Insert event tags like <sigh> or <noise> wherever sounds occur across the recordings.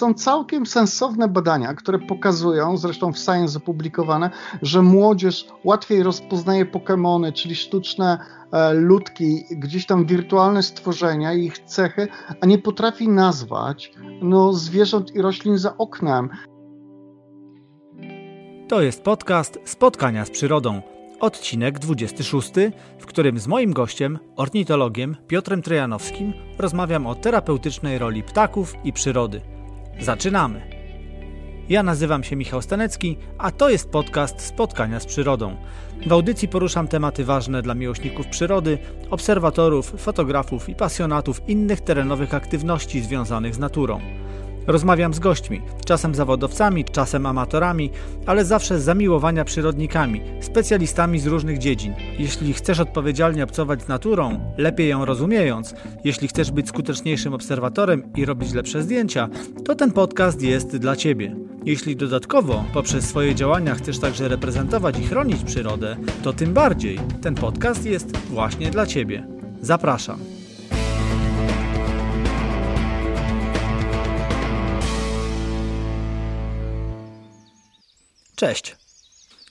są całkiem sensowne badania, które pokazują, zresztą w Science opublikowane, że młodzież łatwiej rozpoznaje Pokémony, czyli sztuczne e, ludki, gdzieś tam wirtualne stworzenia i ich cechy, a nie potrafi nazwać no, zwierząt i roślin za oknem. To jest podcast Spotkania z Przyrodą. Odcinek 26, w którym z moim gościem, ornitologiem Piotrem Trojanowskim, rozmawiam o terapeutycznej roli ptaków i przyrody. Zaczynamy! Ja nazywam się Michał Stanecki, a to jest podcast Spotkania z Przyrodą. W audycji poruszam tematy ważne dla miłośników przyrody, obserwatorów, fotografów i pasjonatów innych terenowych aktywności związanych z naturą. Rozmawiam z gośćmi, czasem zawodowcami, czasem amatorami, ale zawsze z zamiłowania przyrodnikami, specjalistami z różnych dziedzin. Jeśli chcesz odpowiedzialnie obcować z naturą, lepiej ją rozumiejąc, jeśli chcesz być skuteczniejszym obserwatorem i robić lepsze zdjęcia, to ten podcast jest dla Ciebie. Jeśli dodatkowo poprzez swoje działania chcesz także reprezentować i chronić przyrodę, to tym bardziej ten podcast jest właśnie dla Ciebie. Zapraszam. Cześć.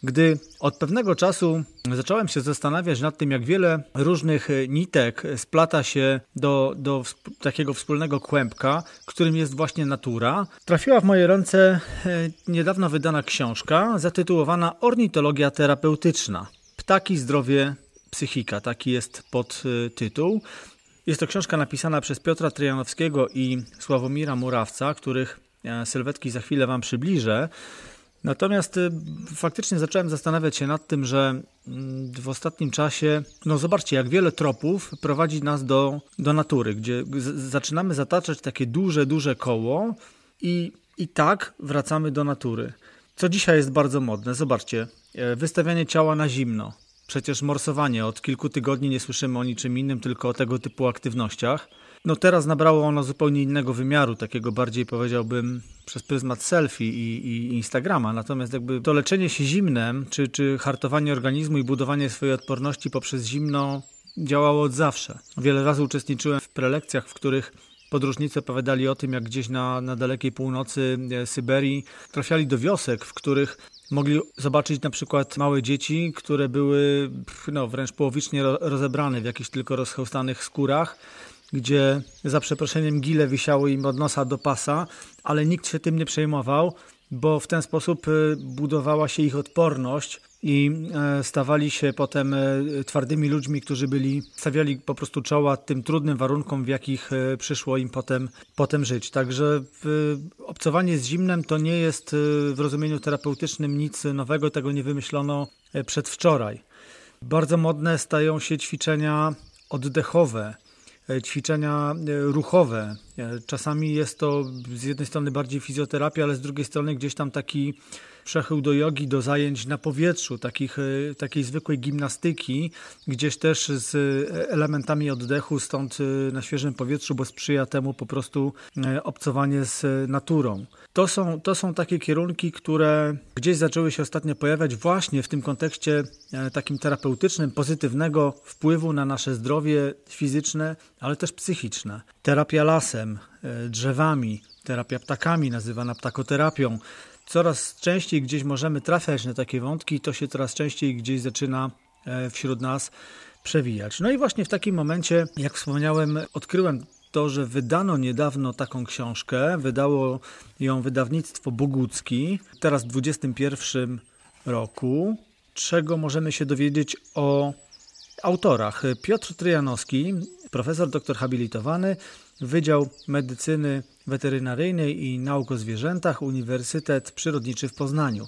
Gdy od pewnego czasu zacząłem się zastanawiać nad tym, jak wiele różnych nitek splata się do, do takiego wspólnego kłębka, którym jest właśnie natura, trafiła w moje ręce e, niedawno wydana książka zatytułowana Ornitologia terapeutyczna. Ptaki, zdrowie, psychika. Taki jest podtytuł. Jest to książka napisana przez Piotra Trojanowskiego i Sławomira Murawca, których e, sylwetki za chwilę Wam przybliżę. Natomiast y, faktycznie zacząłem zastanawiać się nad tym, że mm, w ostatnim czasie, no zobaczcie, jak wiele tropów prowadzi nas do, do natury, gdzie zaczynamy zataczać takie duże, duże koło i, i tak wracamy do natury. Co dzisiaj jest bardzo modne. Zobaczcie, e, wystawianie ciała na zimno. Przecież morsowanie od kilku tygodni nie słyszymy o niczym innym, tylko o tego typu aktywnościach. No teraz nabrało ono zupełnie innego wymiaru, takiego bardziej powiedziałbym przez pryzmat selfie i, i, Instagrama. Natomiast jakby to leczenie się zimnem, czy, czy hartowanie organizmu i budowanie swojej odporności poprzez zimno działało od zawsze. Wiele razy uczestniczyłem w prelekcjach, w których podróżnicy opowiadali o tym, jak gdzieś na, na dalekiej północy e, Syberii trafiali do wiosek, w których mogli zobaczyć na przykład małe dzieci, które były no, wręcz połowicznie rozebrane w jakichś tylko rozchełstanych skórach gdzie za przeproszeniem gile wisiały im od nosa do pasa, ale nikt się tym nie przejmował, bo w ten sposób y, budowała się ich odporność i e, stawali się potem e, twardymi ludźmi, którzy byli, stawiali po prostu czoła tym trudnym warunkom, w jakich e, przyszło im potem, potem żyć. Także obcowanie z zimnem to nie jest w rozumieniu terapeutycznym nic nowego, tego nie wymyślono przedwczoraj. Bardzo modne stają się ćwiczenia oddechowe, ćwiczenia e, ruchowe. E, czasami jest to z jednej strony bardziej fizjoterapia, ale z drugiej strony gdzieś tam taki przechył do jogi, do zajęć na powietrzu, takich, takiej zwykłej gimnastyki, gdzieś też z elementami oddechu, stąd na świeżym powietrzu, bo sprzyja temu po prostu obcowanie z naturą. To są, to są takie kierunki, które gdzieś zaczęły się ostatnio pojawiać właśnie w tym kontekście e, takim terapeutycznym, pozytywnego wpływu na nasze zdrowie fizyczne, ale też psychiczne. Terapia lasem, e, drzewami, terapia ptakami, nazywana ptakoterapią. Coraz częściej gdzieś możemy trafiać na takie wątki, to się coraz częściej gdzieś zaczyna e, wśród nas przewijać. No i właśnie w takim momencie, jak wspomniałem, odkryłem to, że wydano niedawno taką książkę, wydało ją wydawnictwo Bogucki, teraz w 2021 roku, czego możemy się dowiedzieć o autorach. Piotr Tryjanowski, profesor doktor habilitowany, Wydział Medycyny Weterynaryjnej i Nauk o Zwierzętach, Uniwersytet Przyrodniczy w Poznaniu.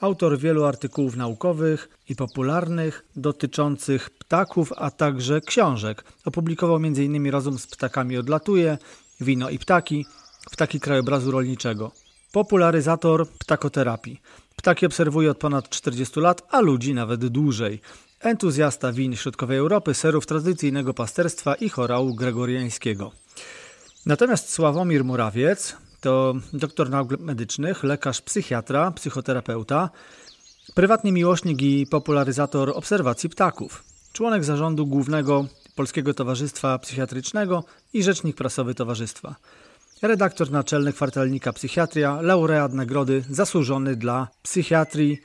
Autor wielu artykułów naukowych i popularnych dotyczących ptaków, a także książek. Opublikował m.in. Rozum z ptakami odlatuje, Wino i ptaki, Ptaki krajobrazu rolniczego. Popularyzator ptakoterapii. Ptaki obserwuje od ponad 40 lat, a ludzi nawet dłużej. Entuzjasta win środkowej Europy, serów tradycyjnego pasterstwa i chorału gregoriańskiego. Natomiast Sławomir Murawiec to doktor nauk medycznych, lekarz psychiatra, psychoterapeuta, prywatny miłośnik i popularyzator obserwacji ptaków, członek zarządu głównego Polskiego Towarzystwa Psychiatrycznego i rzecznik prasowy towarzystwa. redaktor naczelny kwartalnika Psychiatria, laureat nagrody zasłużony dla psychiatrii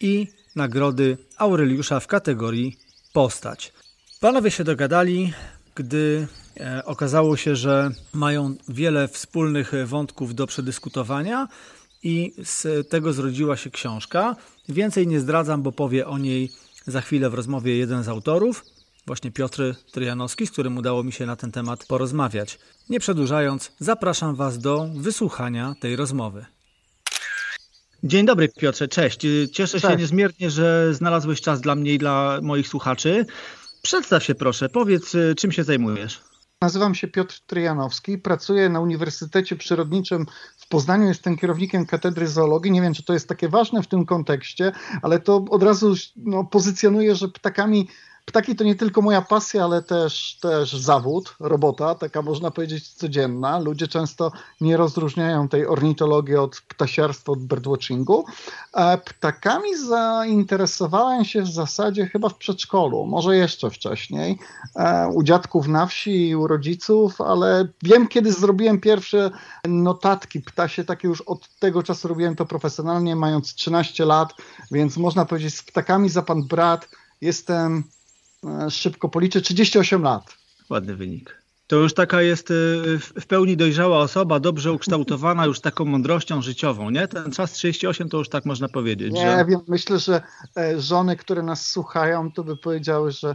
i nagrody Aureliusza w kategorii postać. Panowie się dogadali, gdy okazało się, że mają wiele wspólnych wątków do przedyskutowania i z tego zrodziła się książka. Więcej nie zdradzam, bo powie o niej za chwilę w rozmowie jeden z autorów, właśnie Piotr Tryjanowski, z którym udało mi się na ten temat porozmawiać. Nie przedłużając, zapraszam Was do wysłuchania tej rozmowy. Dzień dobry Piotrze, cześć. Cieszę cześć. się niezmiernie, że znalazłeś czas dla mnie i dla moich słuchaczy. Przedstaw się proszę, powiedz czym się zajmujesz. Nazywam się Piotr Tryjanowski, pracuję na Uniwersytecie Przyrodniczym w Poznaniu, jestem kierownikiem Katedry Zoologii. Nie wiem, czy to jest takie ważne w tym kontekście, ale to od razu no, pozycjonuje, że ptakami Ptaki to nie tylko moja pasja, ale też, też zawód, robota, taka można powiedzieć codzienna. Ludzie często nie rozróżniają tej ornitologii od ptasiarstwa, od birdwatchingu. E, ptakami zainteresowałem się w zasadzie chyba w przedszkolu, może jeszcze wcześniej, e, u dziadków na wsi i u rodziców, ale wiem, kiedy zrobiłem pierwsze notatki ptasie, takie już od tego czasu robiłem to profesjonalnie, mając 13 lat, więc można powiedzieć z ptakami za pan brat jestem szybko policzę, 38 lat. Ładny wynik. To już taka jest e, w pełni dojrzała osoba, dobrze ukształtowana, już taką mądrością życiową, nie? Ten czas 38 to już tak można powiedzieć. Nie że... wiem, myślę, że e, żony, które nas słuchają, to by powiedziały, że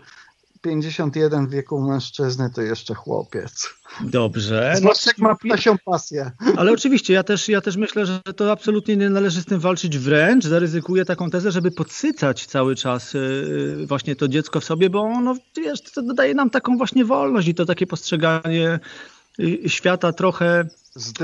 51 w wieku mężczyzny to jeszcze chłopiec. Dobrze. Zwłaszcza jak ma ptasią pasję. Ale oczywiście, ja też, ja też myślę, że to absolutnie nie należy z tym walczyć wręcz. Zaryzykuję taką tezę, żeby podsycać cały czas y, właśnie to dziecko w sobie, bo ono, wiesz, to daje nam taką właśnie wolność i to takie postrzeganie y, świata trochę,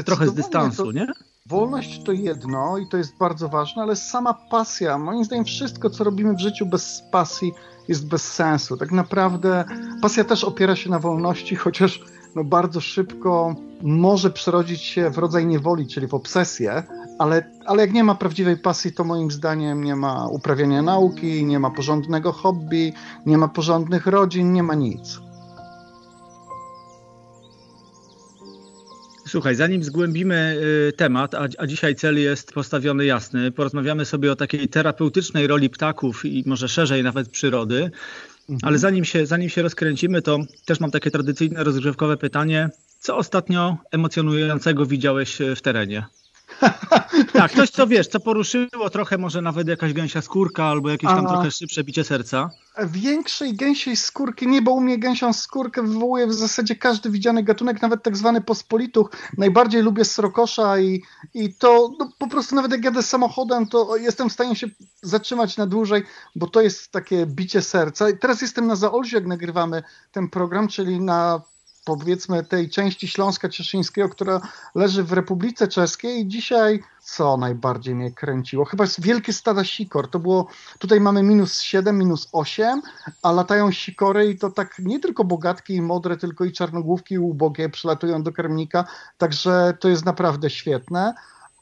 trochę z dystansu, to... nie? Wolność to jedno i to jest bardzo ważne, ale sama pasja, moim zdaniem wszystko, co robimy w życiu bez pasji jest bez sensu. Tak naprawdę pasja też opiera się na wolności, <laughs> chociaż no bardzo szybko może przerodzić się w rodzaj niewoli, czyli w obsesję, ale, ale jak nie ma prawdziwej pasji, to moim zdaniem nie ma uprawiania nauki, nie ma porządnego hobby, nie ma porządnych rodzin, nie ma nic. Słuchaj, zanim zgłębimy y, temat, a, a, dzisiaj cel jest postawiony jasny, porozmawiamy sobie o takiej terapeutycznej roli ptaków i może szerzej nawet przyrody. Mhm. Ale zanim się, zanim się rozkręcimy, to też mam takie tradycyjne, rozgrzewkowe pytanie. Co ostatnio emocjonującego widziałeś w terenie? Tak, coś co wiesz, co poruszyło trochę może nawet jakaś gęsia skórka albo jakieś tam A... trochę szybsze bicie serca. Większej gęsiej skórki nie, bo u mnie gęsią skórkę wywołuje w zasadzie każdy widziany gatunek, nawet tak zwany pospolituch. Najbardziej lubię srokosza i, i to no, po prostu nawet jak jadę samochodem, to jestem w stanie się zatrzymać na dłużej, bo to jest takie bicie serca. I teraz jestem na Zaolziu, jak nagrywamy ten program, czyli na powiedzmy tej części Śląska Cieszyńskiego, która leży w Republice Czeskiej i dzisiaj co najbardziej mnie kręciło? Chyba jest wielkie stada sikor. To było, tutaj mamy minus 7, minus 8, a latają sikory i to tak nie tylko bogatki i modre, tylko i czarnogłówki i ubogie przylatują do Kremnika, także to jest naprawdę świetne.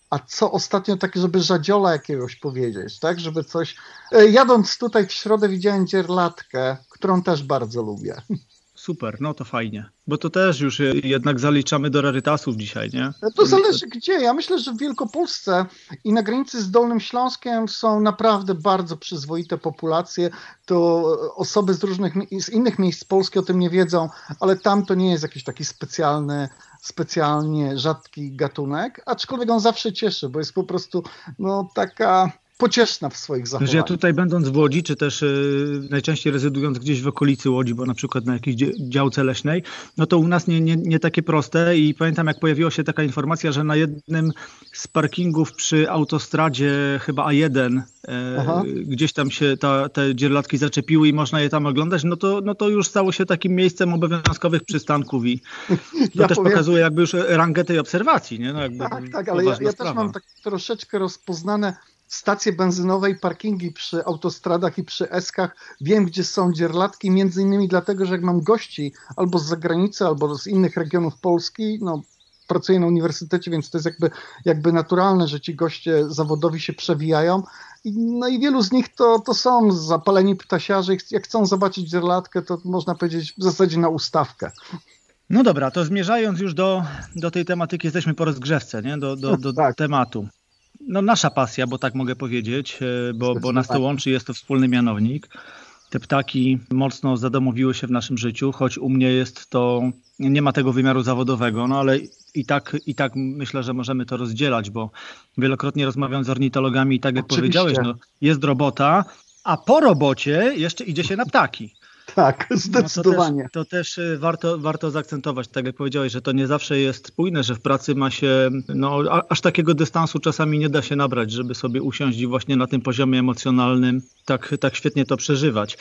A co ostatnio takie, żeby żadziola jakiegoś powiedzieć, tak? Żeby coś... E, jadąc tutaj w środę widziałem dzierlatkę, którą też bardzo lubię. <laughs> Super, no to fajnie. Bo to też już jednak zaliczamy do rarytasów dzisiaj, nie? To zależy gdzie. Ja myślę, że w Wielkopolsce i na granicy z Dolnym Śląskiem są naprawdę bardzo przyzwoite populacje. To osoby z różnych, z innych miejsc Polski o tym nie wiedzą, ale tam to nie jest jakiś taki specjalny, specjalnie rzadki gatunek, aczkolwiek on zawsze cieszy, bo jest po prostu no taka pocieszna w swoich zachowaniach. ja tutaj będąc w Łodzi, czy też y, najczęściej rezydując gdzieś w okolicy Łodzi, bo na przykład na jakiejś działce leśnej, no to u nas nie, nie, nie takie proste i pamiętam jak pojawiła się taka informacja, że na jednym z parkingów przy autostradzie chyba A1 y, gdzieś tam się ta, te dzierlatki zaczepiły i można je tam oglądać, no to, no to już stało się takim miejscem obowiązkowych przystanków i <laughs> to ja też powiem... pokazuje jakby już rangę tej obserwacji. Nie? No tak, tak, ale ja, ja też mam tak troszeczkę rozpoznane stacje benzynowe i parkingi przy autostradach i przy eskach. Wiem, gdzie są dzierlatki, między innymi dlatego, że jak mam gości albo z zagranicy, albo z innych regionów Polski, no pracuję na uniwersytecie, więc to jest jakby, jakby naturalne, że ci goście zawodowi się przewijają. No i wielu z nich to, to są zapaleni ptasiarze. Jak chcą zobaczyć dzierlatkę, to można powiedzieć w zasadzie na ustawkę. No dobra, to zmierzając już do, do tej tematyki, jesteśmy po rozgrzewce, nie? do, do, do tak. tematu. No nasza pasja, bo tak mogę powiedzieć, e, bo, bo nas to łączy, jest to wspólny mianownik. Te ptaki mocno zadomowiły się w naszym życiu, choć u mnie jest to, nie ma tego wymiaru zawodowego, no ale i tak, i tak myślę, że możemy to rozdzielać, bo wielokrotnie rozmawiam z ornitologami i tak jak Oczywiście. powiedziałeś, no, jest robota, a po robocie jeszcze idzie się na ptaki. Tak, zdecydowanie. No to, też, to też, y, warto, warto zaakcentować, tak jak powiedziałeś, że to nie zawsze jest spójne, że w pracy ma się, no aż takiego dystansu czasami nie da się nabrać, żeby sobie usiąść i właśnie na tym poziomie emocjonalnym tak, tak świetnie to przeżywać.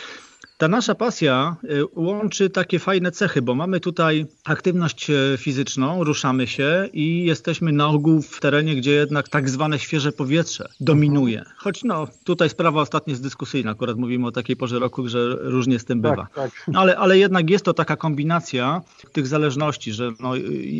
Ta nasza pasja y, łączy takie fajne cechy, bo mamy tutaj aktywność y, fizyczną, ruszamy się i jesteśmy na ogół w terenie, gdzie jednak tak zwane świeże powietrze dominuje. Mhm. Choć no, tutaj sprawa ostatnio jest dyskusyjna, akurat mówimy o takiej porze roku, że różnie z tym bywa. Tak, tak. Ale, ale jednak jest to taka kombinacja tych zależności, że no,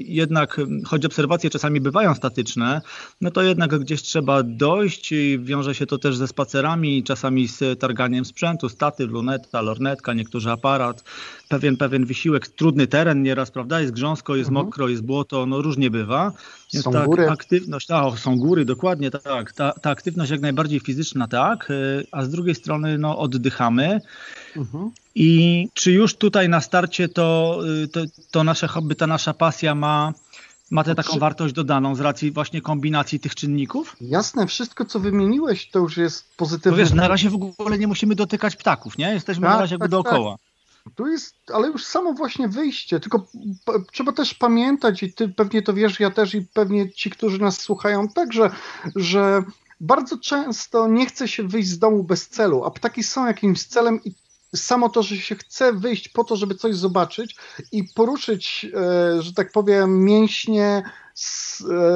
jednak, choć obserwacje czasami bywają statyczne, no to jednak gdzieś trzeba dojść i wiąże się to też ze spacerami, czasami z targaniem sprzętu, statyw, luneta, lornetka, niektórzy aparat, pewien, pewien wysiłek, trudny teren nieraz, prawda, jest grząsko, jest mhm. mokro, jest błoto, no różnie bywa. Więc są tak, góry. aktywność, a, są góry, dokładnie tak, ta, ta aktywność jak najbardziej fizyczna, tak, y, a z drugiej strony no, oddychamy. Mhm. I czy już tutaj na starcie to, y, to, to nasze hobby, ta nasza pasja ma ma tę taką wartość dodaną z racji właśnie kombinacji tych czynników? Jasne, wszystko co wymieniłeś to już jest pozytywne. No wiesz, na razie w ogóle nie musimy dotykać ptaków, nie? Jesteśmy tak, na razie tak, jakby dookoła. Tak. Tu jest, ale już samo właśnie wyjście, tylko trzeba też pamiętać i ty pewnie to wiesz, ja też i pewnie ci, którzy nas słuchają także, że bardzo często nie chce się wyjść z domu bez celu, a ptaki są jakimś celem i samo to, że się chce wyjść po to, żeby coś zobaczyć i poruszyć, e, że tak powiem, mięśnie,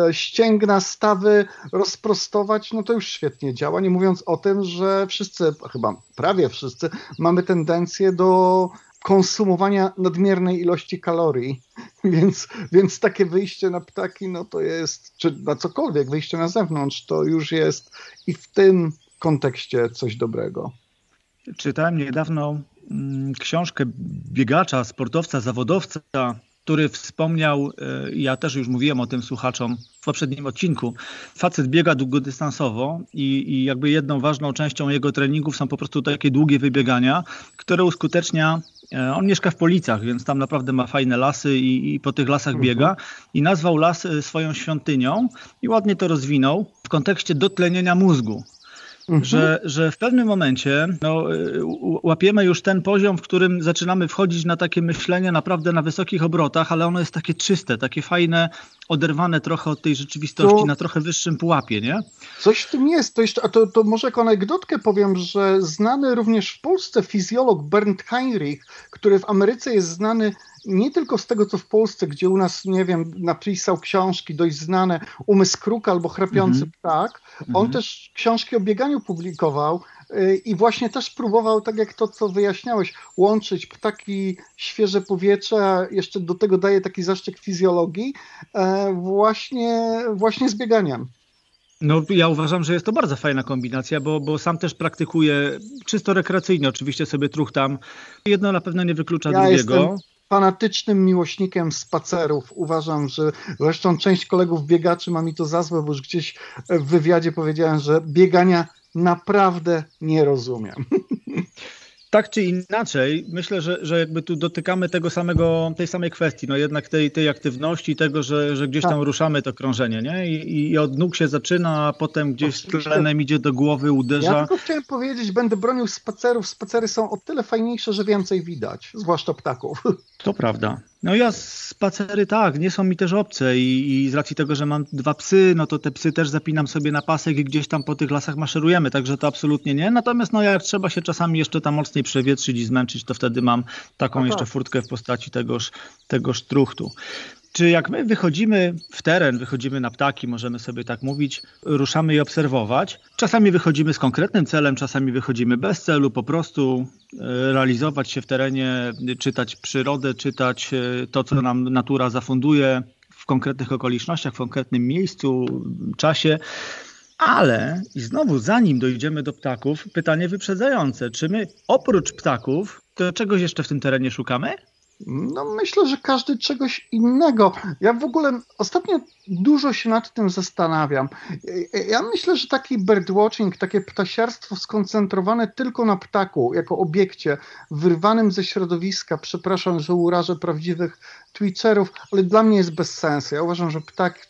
e, ścięgna, stawy, rozprostować, no to już świetnie działa. Nie mówiąc o tym, że wszyscy, chyba prawie wszyscy, mamy tendencję do konsumowania nadmiernej ilości kalorii, <laughs> więc, więc takie wyjście na ptaki, no to jest, czy na cokolwiek, wyjście na zewnątrz, to już jest i w tym kontekście coś dobrego. Czytałem niedawno mm, książkę biegacza, sportowca, zawodowca, który wspomniał, e, ja też już mówiłem o tym słuchaczom w poprzednim odcinku, facet biega długodystansowo i, i jakby jedną ważną częścią jego treningów są po prostu takie długie wybiegania, które uskutecznia e, on mieszka w Policach, więc tam naprawdę ma fajne lasy i, i, po tych lasach mhm. biega i nazwał las e, swoją świątynią i ładnie to rozwinął w kontekście dotlenienia mózgu. Mhm. Że, że w pewnym momencie no, y, łapiemy już ten poziom, w którym zaczynamy wchodzić na takie myślenie naprawdę na wysokich obrotach, ale ono jest takie czyste, takie fajne, oderwane trochę od tej rzeczywistości, to, na trochę wyższym pułapie, nie? Coś w tym jest. To, jeszcze, a to, to może jako anegdotkę powiem, że znany również w Polsce fizjolog Bernd Heinrich, który w Ameryce jest znany nie tylko z tego, co w Polsce, gdzie u nas, nie wiem, napisał książki dość znane, Umysł Kruka albo Chrapiący mm -hmm. Ptak, on mm -hmm. też książki o bieganiu publikował y, i właśnie też próbował, tak jak to, co wyjaśniałeś, łączyć ptaki, świeże powietrze, jeszcze do tego daje taki zaszczyt fizjologii, e, właśnie, właśnie z bieganiem. No, ja uważam, że jest to bardzo fajna kombinacja, bo, bo sam też praktykuję czysto rekreacyjnie, oczywiście sobie truchtam. Jedno na pewno nie wyklucza ja drugiego. Jestem fanatycznym miłośnikiem spacerów. Uważam, że zresztą część kolegów biegaczy ma mi to za złe, bo już gdzieś w wywiadzie powiedziałem, że biegania naprawdę nie rozumiem. <laughs> tak czy inaczej, myślę, że, że jakby tu dotykamy tego samego, tej samej kwestii, no jednak tej, tej aktywności, tego, że, że gdzieś tam tak. ruszamy to krążenie, nie? I, I, od nóg się zaczyna, a potem gdzieś tlenem idzie do głowy, uderza. Ja tylko chciałem powiedzieć, będę bronił spacerów. Spacery są o tyle fajniejsze, że więcej widać, zwłaszcza ptaków. To prawda. No ja spacery tak, nie są mi też obce i, i, z racji tego, że mam dwa psy, no to te psy też zapinam sobie na pasek i gdzieś tam po tych lasach maszerujemy, także to absolutnie nie. Natomiast no jak trzeba się czasami jeszcze tam mocniej przewietrzyć i zmęczyć, to wtedy mam taką jeszcze furtkę w postaci tegoż, tegoż truchtu. Czy jak my wychodzimy w teren, wychodzimy na ptaki, możemy sobie tak mówić, ruszamy je obserwować, czasami wychodzimy z konkretnym celem, czasami wychodzimy bez celu, po prostu e, realizować się w terenie, czytać przyrodę, czytać e, to, co nam natura zafunduje w konkretnych okolicznościach, w konkretnym miejscu, czasie. Ale i znowu, zanim dojdziemy do ptaków, pytanie wyprzedzające. Czy my oprócz ptaków, to czegoś jeszcze w tym terenie szukamy? No myślę, że każdy czegoś innego. Ja w ogóle ostatnio dużo się nad tym zastanawiam. Ja myślę, że taki birdwatching, takie ptasiarstwo skoncentrowane tylko na ptaku, jako obiekcie wyrwanym ze środowiska, przepraszam, że urażę prawdziwych twitcherów, ale dla mnie jest bez sensu. Ja uważam, że ptak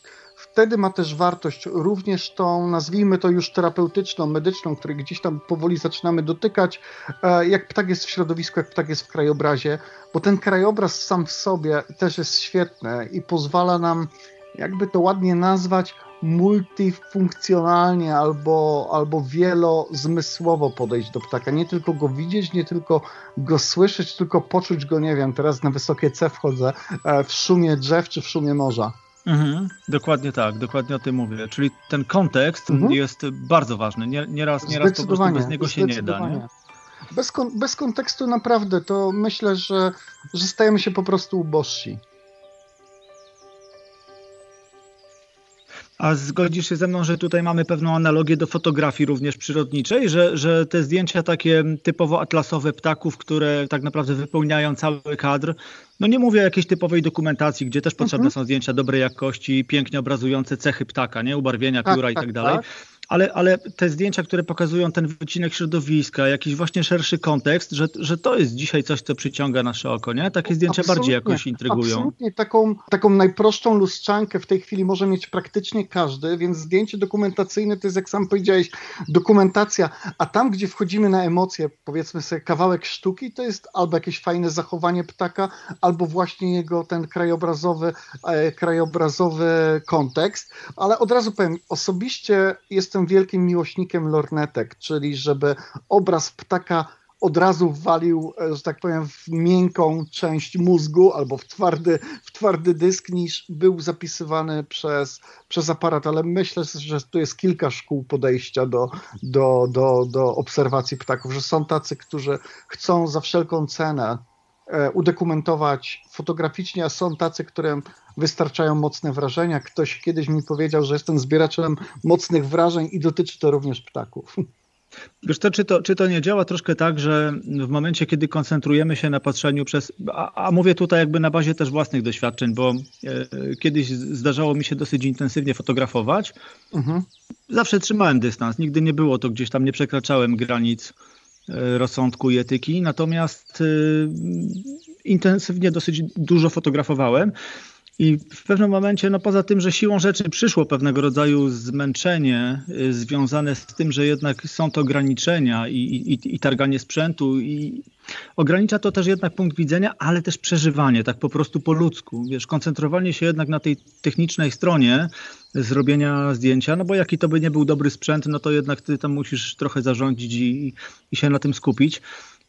wtedy ma też wartość również tą, nazwijmy to już terapeutyczną, medyczną, której gdzieś tam powoli zaczynamy dotykać, e, jak ptak jest w środowisku, jak ptak jest w krajobrazie, bo ten krajobraz sam w sobie też jest świetny i pozwala nam, jakby to ładnie nazwać, multifunkcjonalnie albo, albo wielozmysłowo podejść do ptaka. Nie tylko go widzieć, nie tylko go słyszeć, tylko poczuć go, nie wiem, teraz na wysokie C wchodzę, e, w szumie drzew czy w szumie morza. Mhm, dokładnie tak, dokładnie o tym mówię. Czyli ten kontekst mhm. jest bardzo ważny. Nie, nieraz, nieraz po prostu bez niego się nie da. Nie? Bez, kon bez kontekstu naprawdę to myślę, że, że stajemy się po prostu ubożsi. A zgodzisz się ze mną, że tutaj mamy pewną analogię do fotografii również przyrodniczej, że, że te zdjęcia takie typowo atlasowe ptaków, które tak naprawdę wypełniają cały kadr, no nie mówię o jakiejś typowej dokumentacji, gdzie też potrzebne mhm. są zdjęcia dobrej jakości, pięknie obrazujące cechy ptaka, nie? Ubarwienia, tak, pióra tak, i tak dalej. Tak ale, ale te zdjęcia, które pokazują ten wycinek środowiska, jakiś właśnie szerszy kontekst, że, że to jest dzisiaj coś, co przyciąga nasze oko, nie? Takie zdjęcia absolutnie, bardziej jakoś intrygują. Absolutnie, taką, taką najprostszą lustrzankę w tej chwili może mieć praktycznie każdy, więc zdjęcie dokumentacyjne to jest, jak sam powiedziałeś, dokumentacja, a tam, gdzie wchodzimy na emocje, powiedzmy sobie kawałek sztuki, to jest albo jakieś fajne zachowanie ptaka, albo właśnie jego ten krajobrazowy, e, krajobrazowy kontekst, ale od razu powiem, osobiście jestem jestem wielkim miłośnikiem lornetek, czyli żeby obraz ptaka od razu walił, e, że tak powiem, w miękką część mózgu albo w twardy, w twardy dysk, niż był zapisywany przez, przez aparat. Ale myślę, że tu jest kilka szkół podejścia do, do, do, do obserwacji ptaków, że są tacy, którzy chcą za wszelką cenę udokumentować fotograficznie, a są tacy, którym wystarczają mocne wrażenia. Ktoś kiedyś mi powiedział, że jestem zbieraczem mocnych wrażeń i dotyczy to również ptaków. Wiesz to, czy to, czy to nie działa troszkę tak, że w momencie, kiedy koncentrujemy się na patrzeniu przez, a, a mówię tutaj jakby na bazie też własnych doświadczeń, bo e, kiedyś zdarzało mi się dosyć intensywnie fotografować. Mhm. Zawsze trzymałem dystans, nigdy nie było to gdzieś tam, nie przekraczałem granic e, rozsądku i etyki, natomiast e, intensywnie dosyć dużo fotografowałem i w pewnym momencie, no poza tym, że siłą rzeczy przyszło pewnego rodzaju zmęczenie y, związane z tym, że jednak są to ograniczenia i, i, i targanie sprzętu i ogranicza to też jednak punkt widzenia, ale też przeżywanie, tak po prostu po ludzku. Wiesz, koncentrowanie się jednak na tej technicznej stronie zrobienia zdjęcia, no bo jaki to by nie był dobry sprzęt, no to jednak ty tam musisz trochę zarządzić i, i się na tym skupić.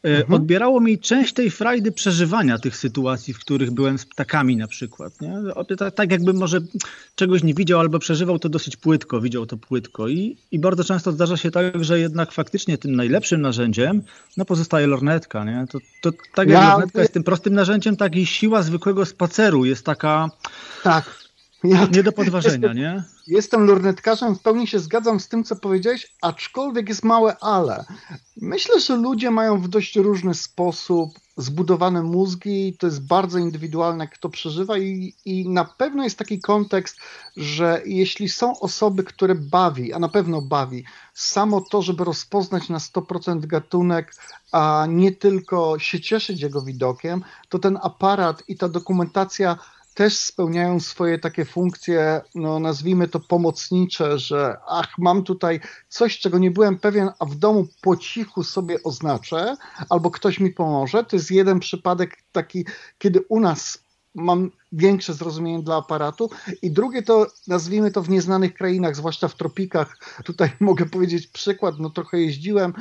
E, mhm. odbierało mi część tej frajdy przeżywania tych sytuacji, w których byłem z ptakami na przykład. Nie? Tak, jakbym może czegoś nie widział albo przeżywał to dosyć płytko, widział to płytko I, i bardzo często zdarza się tak, że jednak faktycznie tym najlepszym narzędziem no pozostaje lornetka. Nie? To, to tak jak ja... lornetka jest tym prostym narzędziem, tak i siła zwykłego spaceru jest taka... Tak ja nie do podważenia, jestem, nie? Jestem lornetkarzem, w pełni się zgadzam z tym, co powiedziałeś, aczkolwiek jest małe ale. Myślę, że ludzie mają w dość różny sposób zbudowane mózgi, to jest bardzo indywidualne, kto przeżywa i, i na pewno jest taki kontekst, że jeśli są osoby, które bawi, a na pewno bawi, samo to, żeby rozpoznać na 100% gatunek, a nie tylko się cieszyć jego widokiem, to ten aparat i ta dokumentacja też spełniają swoje takie funkcje, no nazwijmy to pomocnicze, że ach, mam tutaj coś, czego nie byłem pewien, a w domu po cichu sobie oznaczę, albo ktoś mi pomoże. To jest jeden przypadek taki, kiedy u nas mam większe zrozumienie dla aparatu. I drugie to, nazwijmy to w nieznanych krainach, zwłaszcza w tropikach. Tutaj <laughs> mogę powiedzieć przykład, no trochę jeździłem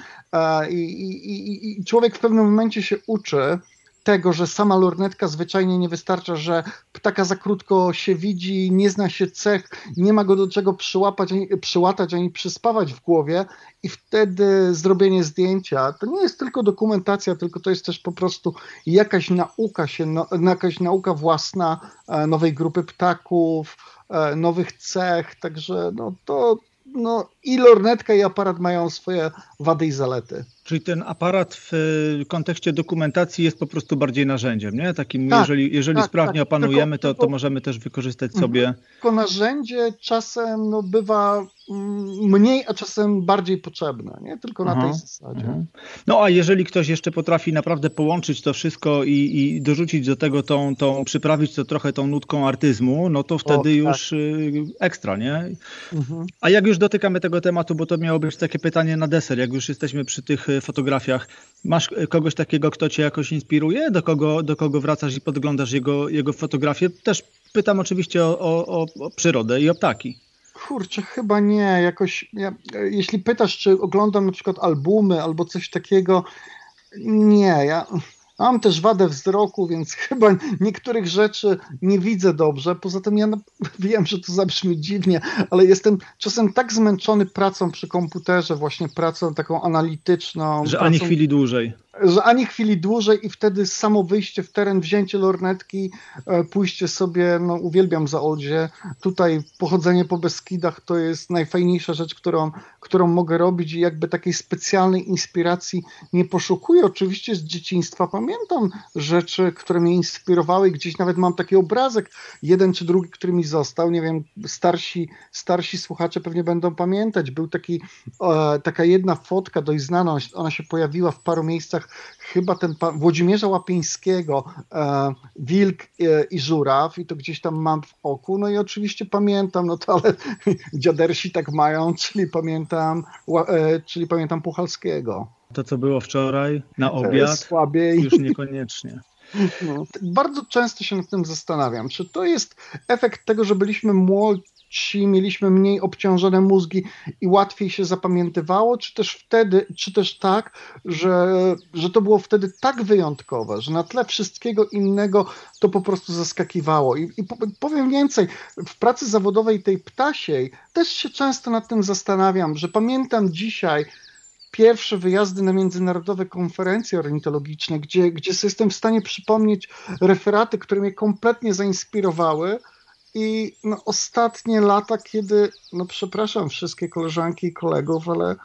i, i, i, i człowiek w pewnym momencie się uczy, tego, że sama lornetka zwyczajnie nie wystarcza, że ptaka za krótko się widzi, nie zna się cech, nie ma go do czego przyłapać, ani, przyłatać ani przyspawać w głowie i wtedy zrobienie zdjęcia to nie jest tylko dokumentacja, tylko to jest też po prostu jakaś nauka się, no, jakaś nauka własna e, nowej grupy ptaków, e, nowych cech, także no to no, i lornetka i aparat mają swoje wady i zalety. Czyli ten aparat w kontekście dokumentacji jest po prostu bardziej narzędziem, nie? Takim, tak, jeżeli, jeżeli tak, sprawnie tak. opanujemy, tylko, to, to możemy też wykorzystać mhm. sobie. Tylko narzędzie czasem no, bywa mniej, a czasem bardziej potrzebne, nie? Tylko na Aha, tej zasadzie. Aha. No a jeżeli ktoś jeszcze potrafi naprawdę połączyć to wszystko i, i dorzucić do tego tą, tą, przyprawić to trochę tą nutką artyzmu, no to wtedy o, tak. już y, ekstra, nie? Mhm. A jak już dotykamy tego tematu, bo to miało być takie pytanie na deser, jak już jesteśmy przy tych y, fotografiach, masz kogoś takiego, kto cię jakoś inspiruje? Do kogo, do kogo wracasz i podglądasz jego, jego fotografię? Też pytam oczywiście o, o, o przyrodę i o ptaki. Kurczę, chyba nie. Jakoś, ja, jeśli pytasz, czy oglądam na przykład albumy albo coś takiego, nie. Ja mam też wadę wzroku, więc <laughs> chyba niektórych rzeczy nie widzę dobrze. Poza tym ja <laughs> wiem, że to zabrzmi dziwnie, ale jestem czasem tak zmęczony pracą przy komputerze, właśnie pracą taką analityczną. Że pracą... ani chwili dłużej że ani chwili dłużej i wtedy samo wyjście w teren, wzięcie lornetki, e, pójście sobie, no uwielbiam Zaolzie, tutaj pochodzenie po Beskidach to jest najfajniejsza rzecz, którą, którą mogę robić i jakby takiej specjalnej inspiracji nie poszukuję. Oczywiście z dzieciństwa pamiętam rzeczy, które mnie inspirowały, gdzieś nawet mam taki obrazek, jeden czy drugi, który mi został, nie wiem, starsi, starsi słuchacze pewnie będą pamiętać, był taki, e, taka jedna fotka dość znana, ona się pojawiła w paru miejscach chyba ten pan Włodzimierza Łapińskiego, e, Wilk e, i Żuraw i to gdzieś tam mam w oku, no i oczywiście pamiętam, no to ale <laughs> dziadersi tak mają, czyli pamiętam, e, czyli pamiętam Puchalskiego. To, co było wczoraj na obiad, Słabiej. już niekoniecznie. No, bardzo często się nad tym zastanawiam, czy to jest efekt tego, że byliśmy młodzi, ci mieliśmy mniej obciążone mózgi i łatwiej się zapamiętywało, czy też wtedy, czy też tak, że, że to było wtedy tak wyjątkowe, że na tle wszystkiego innego to po prostu zaskakiwało. I, i powiem więcej, w pracy zawodowej tej ptasiej też się często nad tym zastanawiam, że pamiętam dzisiaj pierwsze wyjazdy na międzynarodowe konferencje ornitologiczne, gdzie, gdzie jestem w stanie przypomnieć referaty, które mnie kompletnie zainspirowały, i no, ostatnie lata, kiedy, no przepraszam wszystkie koleżanki i kolegów, ale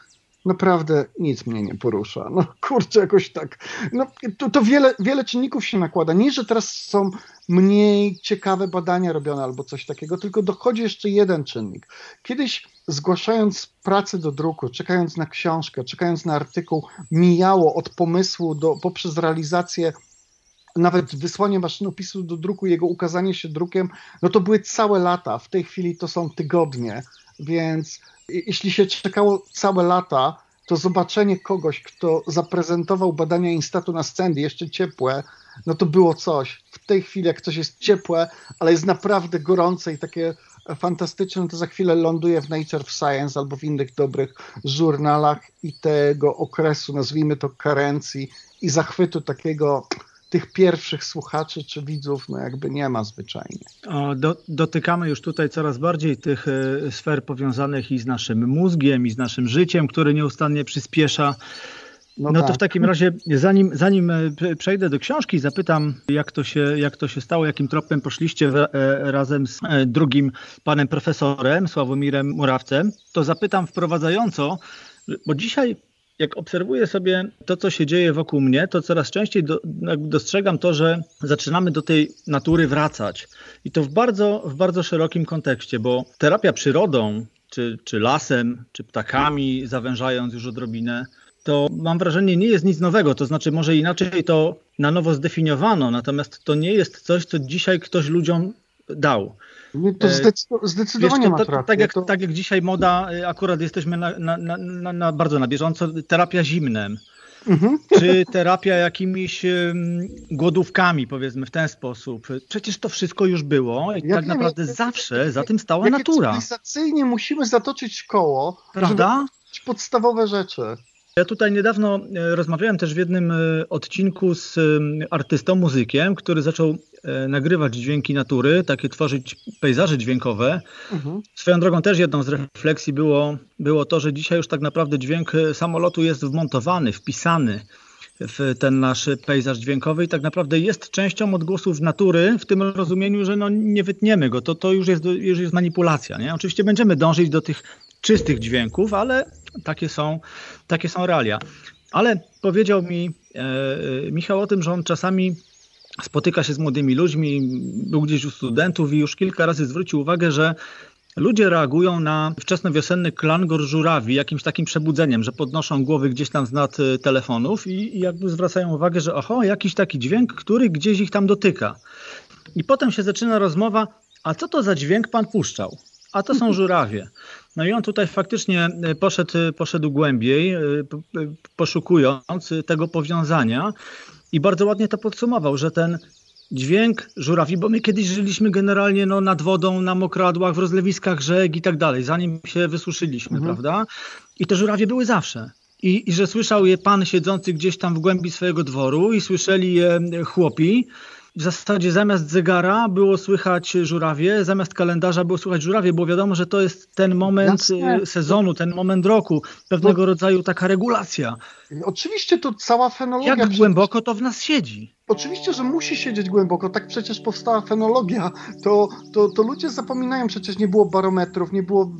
naprawdę nic mnie nie porusza. No kurczę, jakoś tak. No, to, to wiele, wiele czynników się nakłada. Nie, że teraz są mniej ciekawe badania robione albo coś takiego, tylko dochodzi jeszcze jeden czynnik. Kiedyś zgłaszając pracę do druku, czekając na książkę, czekając na artykuł, mijało od pomysłu do, poprzez realizację nawet wysłanie maszynopisu do druku, jego ukazanie się drukiem, no to były całe lata. W tej chwili to są tygodnie, więc jeśli się czekało całe lata, to zobaczenie kogoś, kto zaprezentował badania Instatu na scenie, jeszcze ciepłe, no to było coś. W tej chwili, jak coś jest ciepłe, ale jest naprawdę gorące i takie fantastyczne, to za chwilę ląduje w Nature w Science albo w innych dobrych żurnalach i tego okresu, nazwijmy to karencji i zachwytu takiego tych pierwszych słuchaczy czy widzów no jakby nie ma zwyczajnie. O, do, dotykamy już tutaj coraz bardziej tych y, sfer powiązanych i z naszym mózgiem, i z naszym życiem, który nieustannie przyspiesza. No, no tak. to w takim razie, zanim, zanim e, przejdę do książki, zapytam, jak to się, jak to się stało, jakim tropem poszliście w, e, razem z e, drugim panem profesorem, Sławomirem Murawcem, to zapytam wprowadzająco, bo dzisiaj jak obserwuję sobie to, co się dzieje wokół mnie, to coraz częściej do, dostrzegam to, że zaczynamy do tej natury wracać. I to w bardzo, w bardzo szerokim kontekście, bo terapia przyrodą, czy, czy lasem, czy ptakami, zawężając już odrobinę, to mam wrażenie nie jest nic nowego. To znaczy, może inaczej to na nowo zdefiniowano, natomiast to nie jest coś, co dzisiaj ktoś ludziom dał. To e, zdecydowanie Wiesz, to, to, tak, jak, to... tak jak dzisiaj moda, e, akurat jesteśmy na, na, na, na bardzo na bieżąco, terapia zimnem. Mhm. Czy terapia jakimiś um, głodówkami, powiedzmy w ten sposób. Przecież to wszystko już było i jak tak naprawdę jak, zawsze za tym stała natura. Cywilizacyjnie musimy zatoczyć koło, Prawda? podstawowe rzeczy. Ja tutaj niedawno e, rozmawiałem też w jednym e, odcinku z artystą, muzykiem, który zaczął e, nagrywać dźwięki natury, takie tworzyć pejzaże dźwiękowe. Mhm. Swoją drogą też jedną z refleksji było, było to, że dzisiaj już tak naprawdę dźwięk samolotu jest wmontowany, wpisany w ten nasz pejzaż dźwiękowy i tak naprawdę jest częścią odgłosów natury w tym rozumieniu, że no nie wytniemy go. To, to już, jest, już jest manipulacja. Nie? Oczywiście będziemy dążyć do tych czystych dźwięków, ale takie są, takie są realia. Ale powiedział mi e, Michał o tym, że on czasami spotyka się z młodymi ludźmi, był gdzieś u studentów i już kilka razy zwrócił uwagę, że Ludzie reagują na wczesnowiosenny klangor żurawi jakimś takim przebudzeniem, że podnoszą głowy gdzieś tam z nad y, telefonów i, i jakby zwracają uwagę, że oho, jakiś taki dźwięk, który gdzieś ich tam dotyka. I potem się zaczyna rozmowa, a co to za dźwięk pan puszczał? A to są <laughs> żurawie. No i on tutaj faktycznie y, poszedł, poszedł głębiej, y, poszukując tego powiązania i bardzo ładnie to podsumował, że ten dźwięk żurawi, bo my kiedyś żyliśmy generalnie no, nad wodą, na mokradłach, w rozlewiskach rzek i tak dalej, zanim się wysuszyliśmy, mhm. prawda? I te żurawie były zawsze. I, I że słyszał je pan siedzący gdzieś tam w głębi swojego dworu i słyszeli je chłopi, w zasadzie zamiast zegara było słychać żurawie, zamiast kalendarza było słychać żurawie, bo wiadomo, że to jest ten moment. Y, sezonu, ten moment roku, pewnego to... rodzaju taka regulacja. Oczywiście to cała fenologia... Jak głęboko to w nas siedzi. Oczywiście, że musi siedzieć głęboko, tak przecież powstała fenologia. To, to, to ludzie zapominają, przecież nie było barometrów, nie było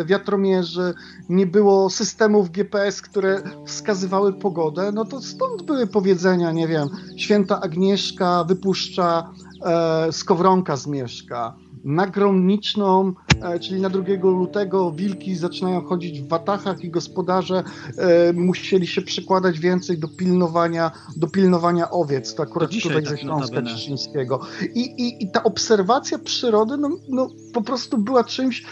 e, wiatromierzy, nie było systemów GPS, które wskazywały pogodę. No to stąd były powiedzenia, nie wiem, święta Agnieszka wypuszcza e, skowronka z mieszka na gromniczną, e, czyli na 2 lutego wilki zaczynają chodzić w watachach i gospodarze e, musieli się przykładać więcej do pilnowania, do pilnowania owiec. To akurat to tutaj tak ze Śląska Cieszyńskiego. I, i, I ta obserwacja przyrody no, no, po prostu była czymś,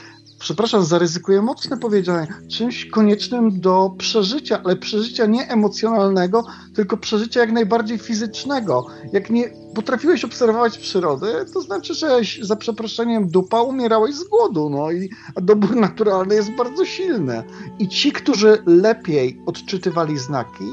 przepraszam, zaryzykuję mocne powiedziane, czymś koniecznym do przeżycia, ale przeżycia nie emocjonalnego, tylko przeżycia jak najbardziej fizycznego. Jak nie potrafiłeś obserwować przyrodę, to znaczy, że za przeproszeniem dupa umierałeś z głodu, no i dobór naturalny jest bardzo silny. I ci, którzy lepiej odczytywali znaki,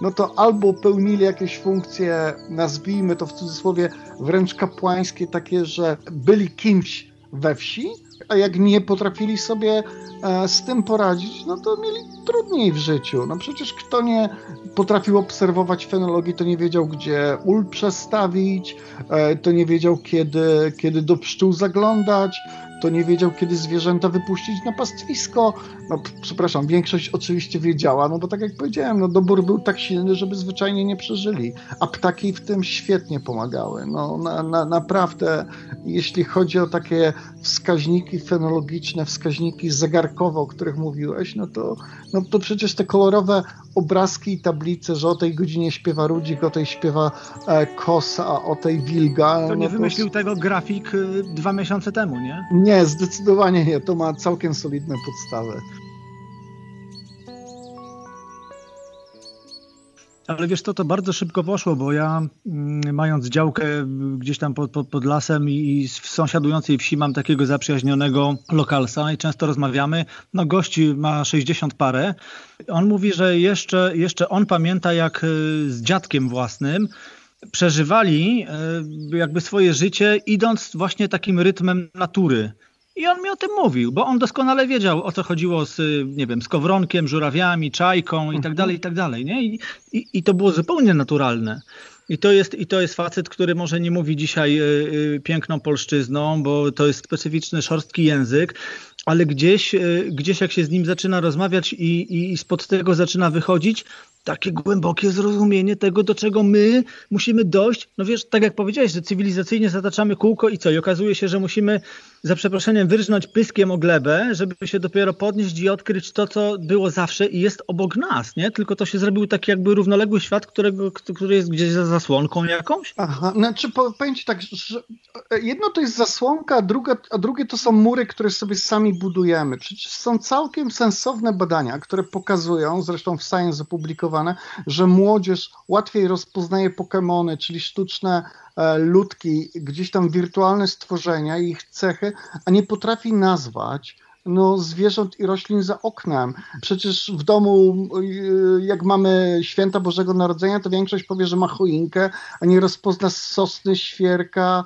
no to albo pełnili jakieś funkcje, nazwijmy to w cudzysłowie, wręcz kapłańskie, takie, że byli kimś we wsi, a jak nie potrafili sobie e, z tym poradzić, no to mieli trudniej w życiu. No przecież kto nie potrafił obserwować fenologii, to nie wiedział, gdzie ul przestawić, e, to nie wiedział, kiedy, kiedy do pszczół zaglądać, to nie wiedział, kiedy zwierzęta wypuścić na pastwisko. No, przepraszam, większość oczywiście wiedziała, no bo tak jak powiedziałem, no, dobór był tak silny, żeby zwyczajnie nie przeżyli, a ptaki w tym świetnie pomagały. No, na, na, naprawdę, jeśli chodzi o takie wskaźniki fenologiczne, wskaźniki zegarkowe, o których mówiłeś, no to, no to przecież te kolorowe obrazki i tablice, że o tej godzinie śpiewa Rudzik, o tej śpiewa e, Kosa, o tej Wilga. To nie no wymyślił to... tego grafik y, dwa miesiące temu, nie? Nie, zdecydowanie nie. To ma całkiem solidne podstawy. Ale wiesz to to bardzo szybko poszło, bo ja mm, mając działkę gdzieś tam pod, pod, pod lasem i, w sąsiadującej wsi mam takiego zaprzyjaźnionego lokalsa i często rozmawiamy. No gości ma 60 parę. On mówi, że jeszcze, jeszcze on pamięta jak y, z dziadkiem własnym przeżywali y, jakby swoje życie idąc właśnie takim rytmem natury. I on mi o tym mówił, bo on doskonale wiedział, o co chodziło z, nie wiem, z kowronkiem, żurawiami, czajką i tak mhm. dalej, i tak dalej, nie? I, i, i to było zupełnie naturalne. I to, jest, I to jest facet, który może nie mówi dzisiaj y, y, piękną polszczyzną, bo to jest specyficzny, szorstki język, ale gdzieś, y, gdzieś jak się z nim zaczyna rozmawiać i, i spod tego zaczyna wychodzić, takie głębokie zrozumienie tego, do czego my musimy dojść. No wiesz, tak jak powiedziałeś, że cywilizacyjnie zataczamy kółko i co? I okazuje się, że musimy za przeproszeniem wyrżnąć pyskiem o glebę, żeby się dopiero podnieść i odkryć to, co było zawsze i jest obok nas, nie? Tylko to się zrobił taki jakby równoległy świat, którego, który jest gdzieś za zasłonką jakąś. Aha, znaczy powiem ci tak, że jedno to jest zasłonka, a, druga, a drugie to są mury, które sobie sami budujemy. Przecież są całkiem sensowne badania, które pokazują, zresztą w Science opublikowane, że młodzież łatwiej rozpoznaje Pokémony, czyli sztuczne e, ludki, gdzieś tam wirtualne stworzenia ich cechy, a nie potrafi nazwać no, zwierząt i roślin za oknem. Przecież w domu, e, jak mamy święta Bożego Narodzenia, to większość powie, że ma choinkę, a nie rozpozna sosny, świerka,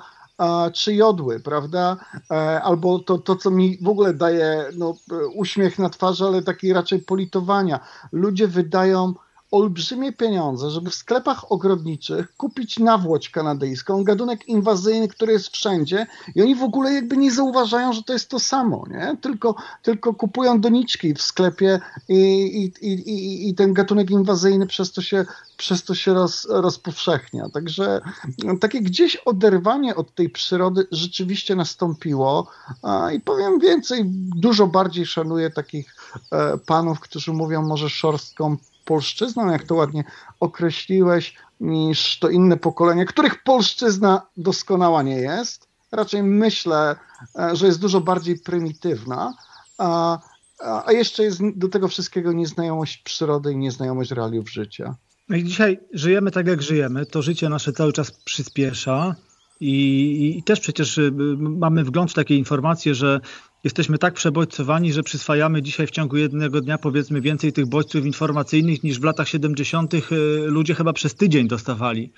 czy jodły, prawda? E, albo to, to, co mi w ogóle daje no, uśmiech na twarzy, ale taki raczej politowania. Ludzie wydają olbrzymie pieniądze, żeby w sklepach ogrodniczych kupić nawłoć kanadyjską, gadunek inwazyjny, który jest wszędzie i oni w ogóle jakby nie zauważają, że to jest to samo, nie? Tylko, tylko kupują doniczki w sklepie i, i, i, i ten gatunek inwazyjny przez to się, przez to się roz, rozpowszechnia. Także takie gdzieś oderwanie od tej przyrody rzeczywiście nastąpiło i powiem więcej, dużo bardziej szanuję takich e, panów, którzy mówią może szorstką polszczyzną, jak to ładnie określiłeś, niż to inne pokolenie, których polszczyzna doskonała nie jest. Raczej myślę, e, że jest dużo bardziej prymitywna, a, a jeszcze jest do tego wszystkiego nieznajomość przyrody i nieznajomość realiów życia. No i dzisiaj żyjemy tak, jak żyjemy. To życie nasze cały czas przyspiesza. I, I, też przecież y, mamy wgląd w takie informacje, że jesteśmy tak przebodźcowani, że przyswajamy dzisiaj w ciągu jednego dnia powiedzmy więcej tych bodźców informacyjnych niż w latach 70. Y, ludzie chyba przez tydzień dostawali.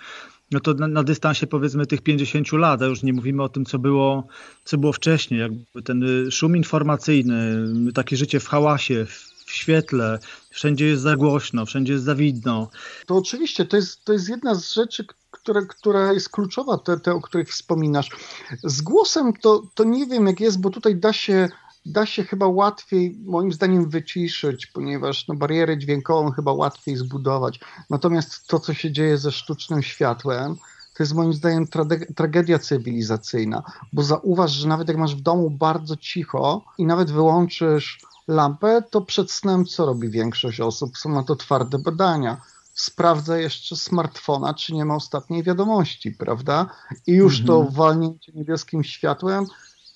No to na, na, dystansie powiedzmy tych 50 lat, a już nie mówimy o tym, co było, co było wcześniej, jakby ten y, szum informacyjny, takie życie w hałasie, w świetle, wszędzie jest za głośno, wszędzie jest za widno. To oczywiście, to jest, to jest jedna z rzeczy, które, która jest kluczowa, te, te, o których wspominasz. Z głosem to, to nie wiem jak jest, bo tutaj da się, da się chyba łatwiej, moim zdaniem, wyciszyć, ponieważ no, barierę dźwiękową chyba łatwiej zbudować. Natomiast to, co się dzieje ze sztucznym światłem, to jest moim zdaniem tragedia cywilizacyjna, bo zauważ, że nawet jak masz w domu bardzo cicho i nawet wyłączysz lampę, to przed snem co robi większość osób? Są na to twarde badania sprawdza jeszcze smartfona, czy nie ma ostatniej wiadomości, prawda? I już -hmm. to mhm. walnięcie niebieskim światłem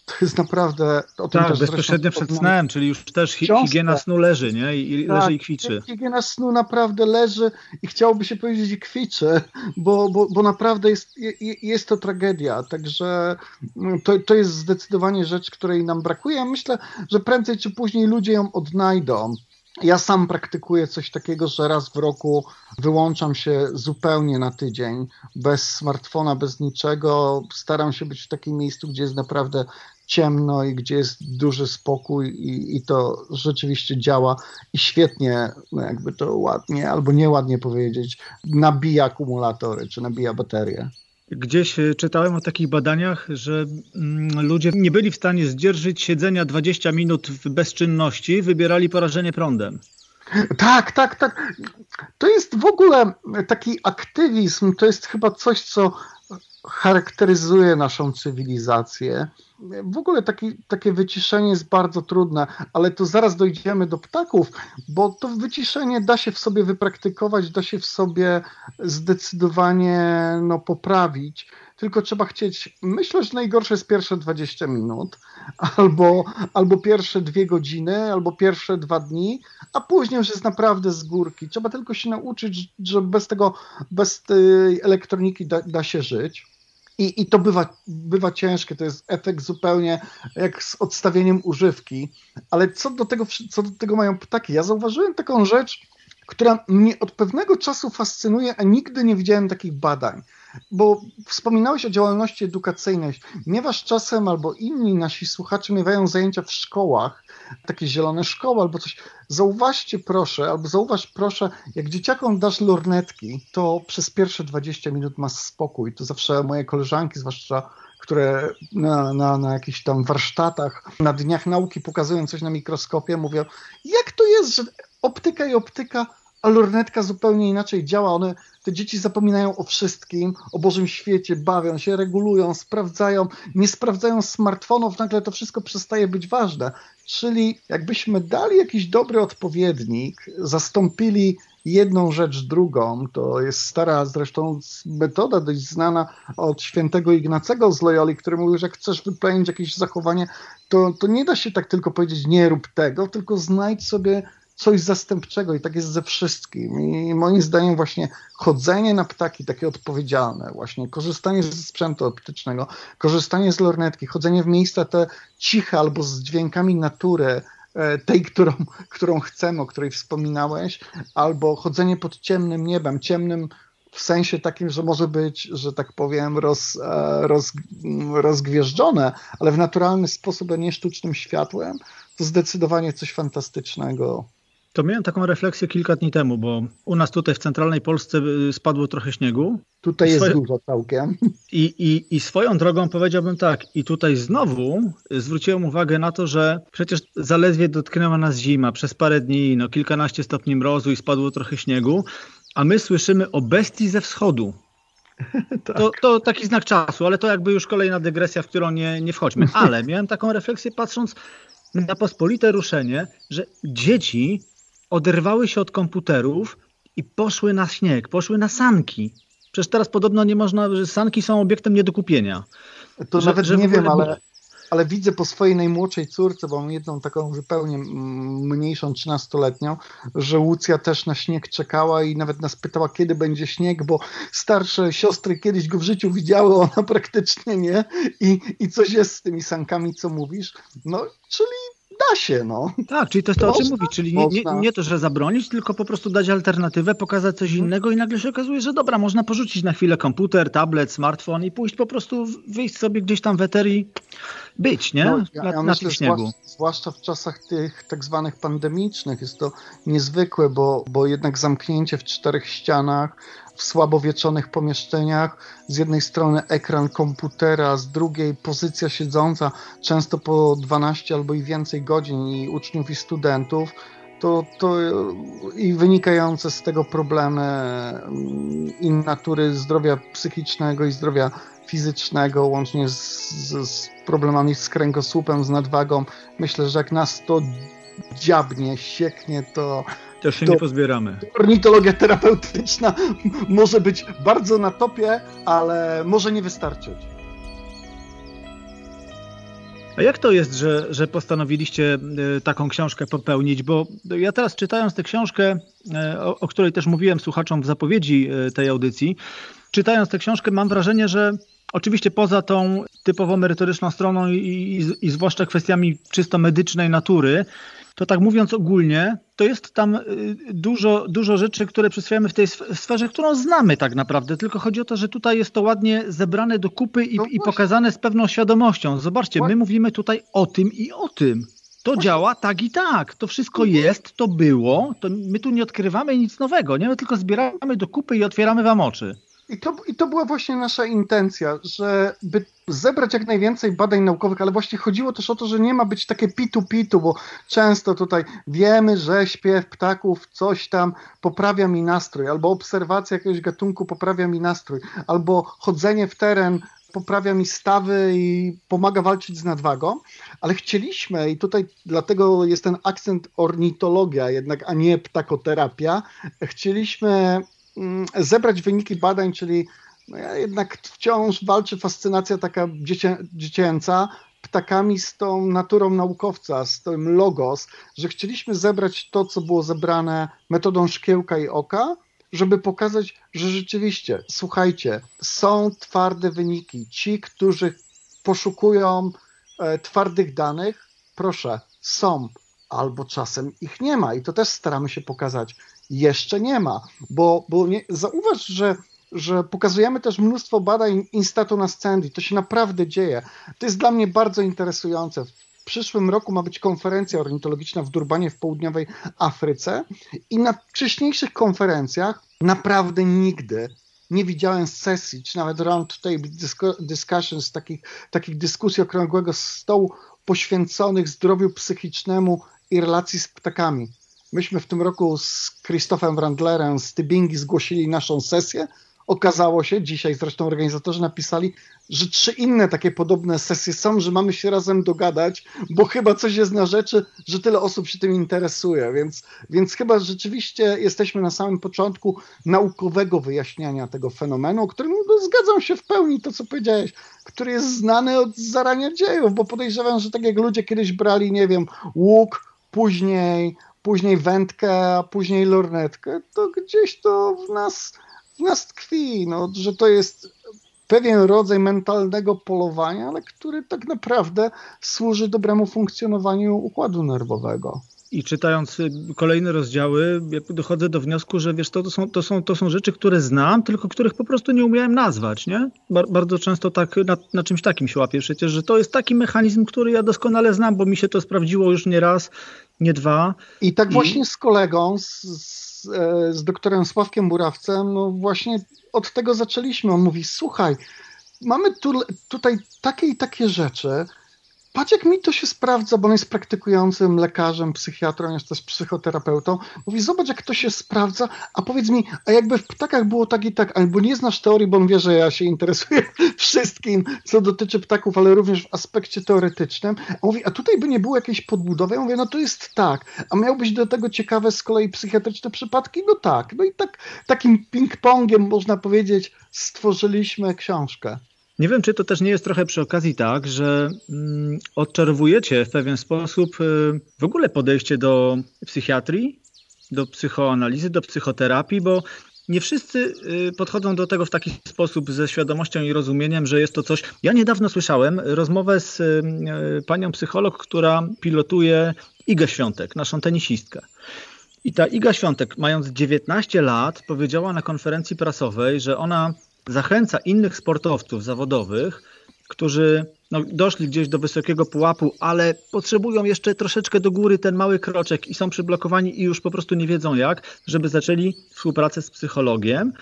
to jest naprawdę... O tym tak, bezpośrednio przed snem, czyli już też hi higiena snu leży, nie? I, tak, leży i kwiczy. Higiena snu naprawdę leży i chciałoby się powiedzieć i kwiczy, bo, bo, bo naprawdę jest, jest to tragedia, także mm, to, to jest zdecydowanie rzecz, której nam brakuje. Myślę, że prędzej czy później ludzie ją odnajdą. Ja sam praktykuję coś takiego, że raz w roku wyłączam się zupełnie na tydzień, bez smartfona, bez niczego. Staram się być w takim miejscu, gdzie jest naprawdę ciemno i gdzie jest duży spokój i, i to rzeczywiście działa i świetnie, no jakby to ładnie albo nieładnie powiedzieć, nabija akumulatory czy nabija baterie. Gdzieś e, czytałem o takich badaniach, że mm, ludzie nie byli w stanie zdzierżyć siedzenia 20 minut w bezczynności, wybierali porażenie prądem. Tak, tak, tak. To jest w ogóle taki aktywizm, to jest chyba coś, co charakteryzuje naszą cywilizację. W ogóle taki, takie wyciszenie jest bardzo trudne, ale to zaraz dojdziemy do ptaków, bo to wyciszenie da się w sobie wypraktykować, da się w sobie zdecydowanie no, poprawić. Tylko trzeba chcieć. Myślę, że najgorsze jest pierwsze 20 minut, albo, albo pierwsze dwie godziny, albo pierwsze dwa dni, a później już jest naprawdę z górki. Trzeba tylko się nauczyć, że bez tego, bez tej elektroniki da, da się żyć. I, I to bywa, bywa ciężkie, to jest efekt zupełnie jak z odstawieniem używki. Ale co do, tego, co do tego mają ptaki? Ja zauważyłem taką rzecz, która mnie od pewnego czasu fascynuje, a nigdy nie widziałem takich badań. Bo wspominałeś o działalności edukacyjnej. Miewasz czasem, albo inni nasi słuchacze miewają zajęcia w szkołach, takie zielone szkoły albo coś. Zauważcie proszę, albo zauważ proszę, jak dzieciakom dasz lornetki, to przez pierwsze 20 minut masz spokój. To zawsze moje koleżanki, zwłaszcza które na, na, na jakichś tam warsztatach, na dniach nauki pokazują coś na mikroskopie, mówią, jak to jest, że optyka i optyka, a lornetka zupełnie inaczej działa. One, te dzieci zapominają o wszystkim, o Bożym świecie, bawią się, regulują, sprawdzają, nie sprawdzają smartfonów, nagle to wszystko przestaje być ważne. Czyli jakbyśmy dali jakiś dobry odpowiednik, zastąpili jedną rzecz drugą. To jest stara zresztą metoda dość znana od świętego Ignacego z Loyoli, który mówił, że jak chcesz wyplenić jakieś zachowanie, to, to nie da się tak tylko powiedzieć nie rób tego, tylko znajdź sobie coś zastępczego i tak jest ze wszystkim. I moim zdaniem właśnie chodzenie na ptaki takie odpowiedzialne, właśnie korzystanie ze sprzętu optycznego, korzystanie z lornetki, chodzenie w miejsca te ciche albo z dźwiękami natury, e, tej, którą, <laughs> którą chcemy, o której wspominałeś, albo chodzenie pod ciemnym niebem, ciemnym w sensie takim, że może być, że tak powiem, roz, e, roz, rozgwieżdżone, ale w naturalny sposób, a nie sztucznym światłem, to zdecydowanie coś fantastycznego To miałem taką refleksję kilka dni temu, bo u nas tutaj w centralnej Polsce y, spadło trochę śniegu. Tutaj jest dużo całkiem. I, i, I swoją drogą powiedziałbym tak, i tutaj znowu zwróciłem uwagę na to, że przecież zaledwie dotknęła nas zima przez parę dni, no kilkanaście stopni mrozu i spadło trochę śniegu, a my słyszymy o bestii ze wschodu. <laughs> tak. to, to, taki znak czasu, ale to jakby już kolejna dygresja, w którą nie, nie wchodźmy. Ale miałem taką refleksję patrząc na pospolite ruszenie, że dzieci oderwały się od komputerów i poszły na śnieg, poszły na sanki. Przecież teraz podobno nie można, że sanki są obiektem nie do kupienia. To że, nawet że nie wiem, ale, ale widzę po swojej najmłodszej córce, bo mam jedną taką zupełnie mniejszą, 13-letnią, że Łucja też na śnieg czekała i nawet nas pytała, kiedy będzie śnieg, bo starsze siostry kiedyś go w życiu widziały, ona <laughs> praktycznie nie. I, i coś jest z tymi sankami, co mówisz. No, czyli da się, no. Tak, czyli to jest to, można, o czym mówić, czyli nie, nie, nie, to, że zabronić, tylko po prostu dać alternatywę, pokazać coś mhm. innego i nagle się okazuje, że dobra, można porzucić na chwilę komputer, tablet, smartfon i pójść po prostu, wyjść sobie gdzieś tam w eterii, być, nie? No, ja, na, ja myślę, śniegu. Zwłaszcza, zwłaszcza, w czasach tych tak zwanych pandemicznych jest to niezwykłe, bo, bo jednak zamknięcie w czterech ścianach, w słabowieczonych pomieszczeniach. Z jednej strony ekran komputera, z drugiej pozycja siedząca, często po 12 albo i więcej godzin i uczniów i studentów. To, to i wynikające z tego problemy mm, i natury zdrowia psychicznego i zdrowia fizycznego, łącznie z, z, z problemami z kręgosłupem, z nadwagą. Myślę, że jak nas to dziabnie, sieknie, to też się to, nie pozbieramy. Ornitologia terapeutyczna może być bardzo na topie, ale może nie wystarczyć. A jak to jest, że, że postanowiliście e, taką książkę popełnić? Bo ja teraz czytając tę książkę, e, o, o której też mówiłem słuchaczom w zapowiedzi e, tej audycji, czytając tę książkę mam wrażenie, że Oczywiście poza tą typowo merytoryczną stroną i, i, i, zwłaszcza kwestiami czysto medycznej natury, to tak mówiąc ogólnie, to jest tam y, dużo, dużo rzeczy, które przyswajamy w tej sferze, którą znamy tak naprawdę. Tylko chodzi o to, że tutaj jest to ładnie zebrane do kupy i, no i pokazane z pewną świadomością. Zobaczcie, my mówimy tutaj o tym i o tym. To działa tak i tak. To wszystko mhm. jest, to było. To my tu nie odkrywamy nic nowego. Nie? My tylko zbieramy do kupy i otwieramy wam oczy. I to, I to była właśnie nasza intencja, żeby zebrać jak najwięcej badań naukowych, ale właśnie chodziło też o to, że nie ma być takie pitu-pitu, bo często tutaj wiemy, że śpiew ptaków coś tam poprawia mi nastrój, albo obserwacja jakiegoś gatunku poprawia mi nastrój, albo chodzenie w teren poprawia mi stawy i pomaga walczyć z nadwagą, ale chcieliśmy, i tutaj dlatego jest ten akcent ornitologia jednak, a nie ptakoterapia, chcieliśmy zebrać wyniki badań, czyli no ja jednak wciąż walczy fascynacja taka dziecię, dziecięca. Ptakami z tą naturą naukowca, z tym logos, że chcieliśmy zebrać to, co było zebrane metodą szkiełka i oka, żeby pokazać, że rzeczywiście, słuchajcie, są twarde wyniki. Ci, którzy poszukują e, twardych danych, proszę, są, albo czasem ich nie ma. I to też staramy się pokazać jeszcze nie ma, bo, bo nie, zauważ, że że pokazujemy też mnóstwo badań Instatu na Scendi. To się naprawdę dzieje. To jest dla mnie bardzo interesujące. W przyszłym roku ma być konferencja ornitologiczna w Durbanie w południowej Afryce i na wcześniejszych konferencjach naprawdę nigdy nie widziałem sesji, czy nawet roundtable discussions, takich, takich dyskusji okrągłego stołu poświęconych zdrowiu psychicznemu i relacji z ptakami. Myśmy w tym roku z Krzysztofem Wrandlerem z Tybingi zgłosili naszą sesję. Okazało się, dzisiaj zresztą organizatorzy napisali, że trzy inne takie podobne sesje są, że mamy się razem dogadać, bo chyba coś jest na rzeczy, że tyle osób się tym interesuje, więc, więc chyba rzeczywiście jesteśmy na samym początku naukowego wyjaśniania tego fenomenu, którym zgadzam się w pełni to, co powiedziałeś, który jest znany od zarania dziejów, bo podejrzewam, że tak jak ludzie kiedyś brali, nie wiem, łuk, później później wędkę, a później lornetkę, to gdzieś to w nas, w nas tkwi, no, że to jest pewien rodzaj mentalnego polowania, ale który tak naprawdę służy dobremu funkcjonowaniu układu nerwowego. I czytając y, kolejne rozdziały, dochodzę do wniosku, że wiesz, to, to, są, to, są, to są rzeczy, które znam, tylko których po prostu nie umiałem nazwać, nie? Bar bardzo często tak na, na, czymś takim się łapię przecież, że to jest taki mechanizm, który ja doskonale znam, bo mi się to sprawdziło już nie raz, nie dwa. I tak I... właśnie z kolegą, z, z, e, z doktorem Sławkiem Burawcem, no właśnie od tego zaczęliśmy. On mówi, słuchaj, mamy tu, tutaj takie i takie rzeczy, patrz jak mi to się sprawdza, bo on jest praktykującym lekarzem, psychiatrą, jest też psychoterapeutą. Mówi, zobacz jak to się sprawdza, a powiedz mi, a jakby w ptakach było tak i tak, albo nie znasz teorii, bo on wie, że ja się interesuję <laughs> wszystkim, co dotyczy ptaków, ale również w aspekcie teoretycznym. A mówi, a tutaj by nie było jakiejś podbudowy? Ja mówię, no to jest tak. A miałbyś do tego ciekawe z kolei psychiatryczne przypadki? No tak. No i tak takim ping-pongiem, można powiedzieć, stworzyliśmy książkę. Nie wiem, czy to też nie jest trochę przy okazji tak, że mm, odczarowujecie w pewien sposób y, w ogóle podejście do psychiatrii, do psychoanalizy, do psychoterapii, bo nie wszyscy y, podchodzą do tego w taki sposób ze świadomością i rozumieniem, że jest to coś. Ja niedawno słyszałem rozmowę z y, panią psycholog, która pilotuje Igę Świątek, naszą tenisistkę. I ta Iga Świątek, mając 19 lat, powiedziała na konferencji prasowej, że ona zachęca innych sportowców zawodowych, którzy no, doszli gdzieś do wysokiego pułapu, ale potrzebują jeszcze troszeczkę do góry ten mały kroczek i są przyblokowani i już po prostu nie wiedzą jak, żeby zaczęli współpracę z psychologiem,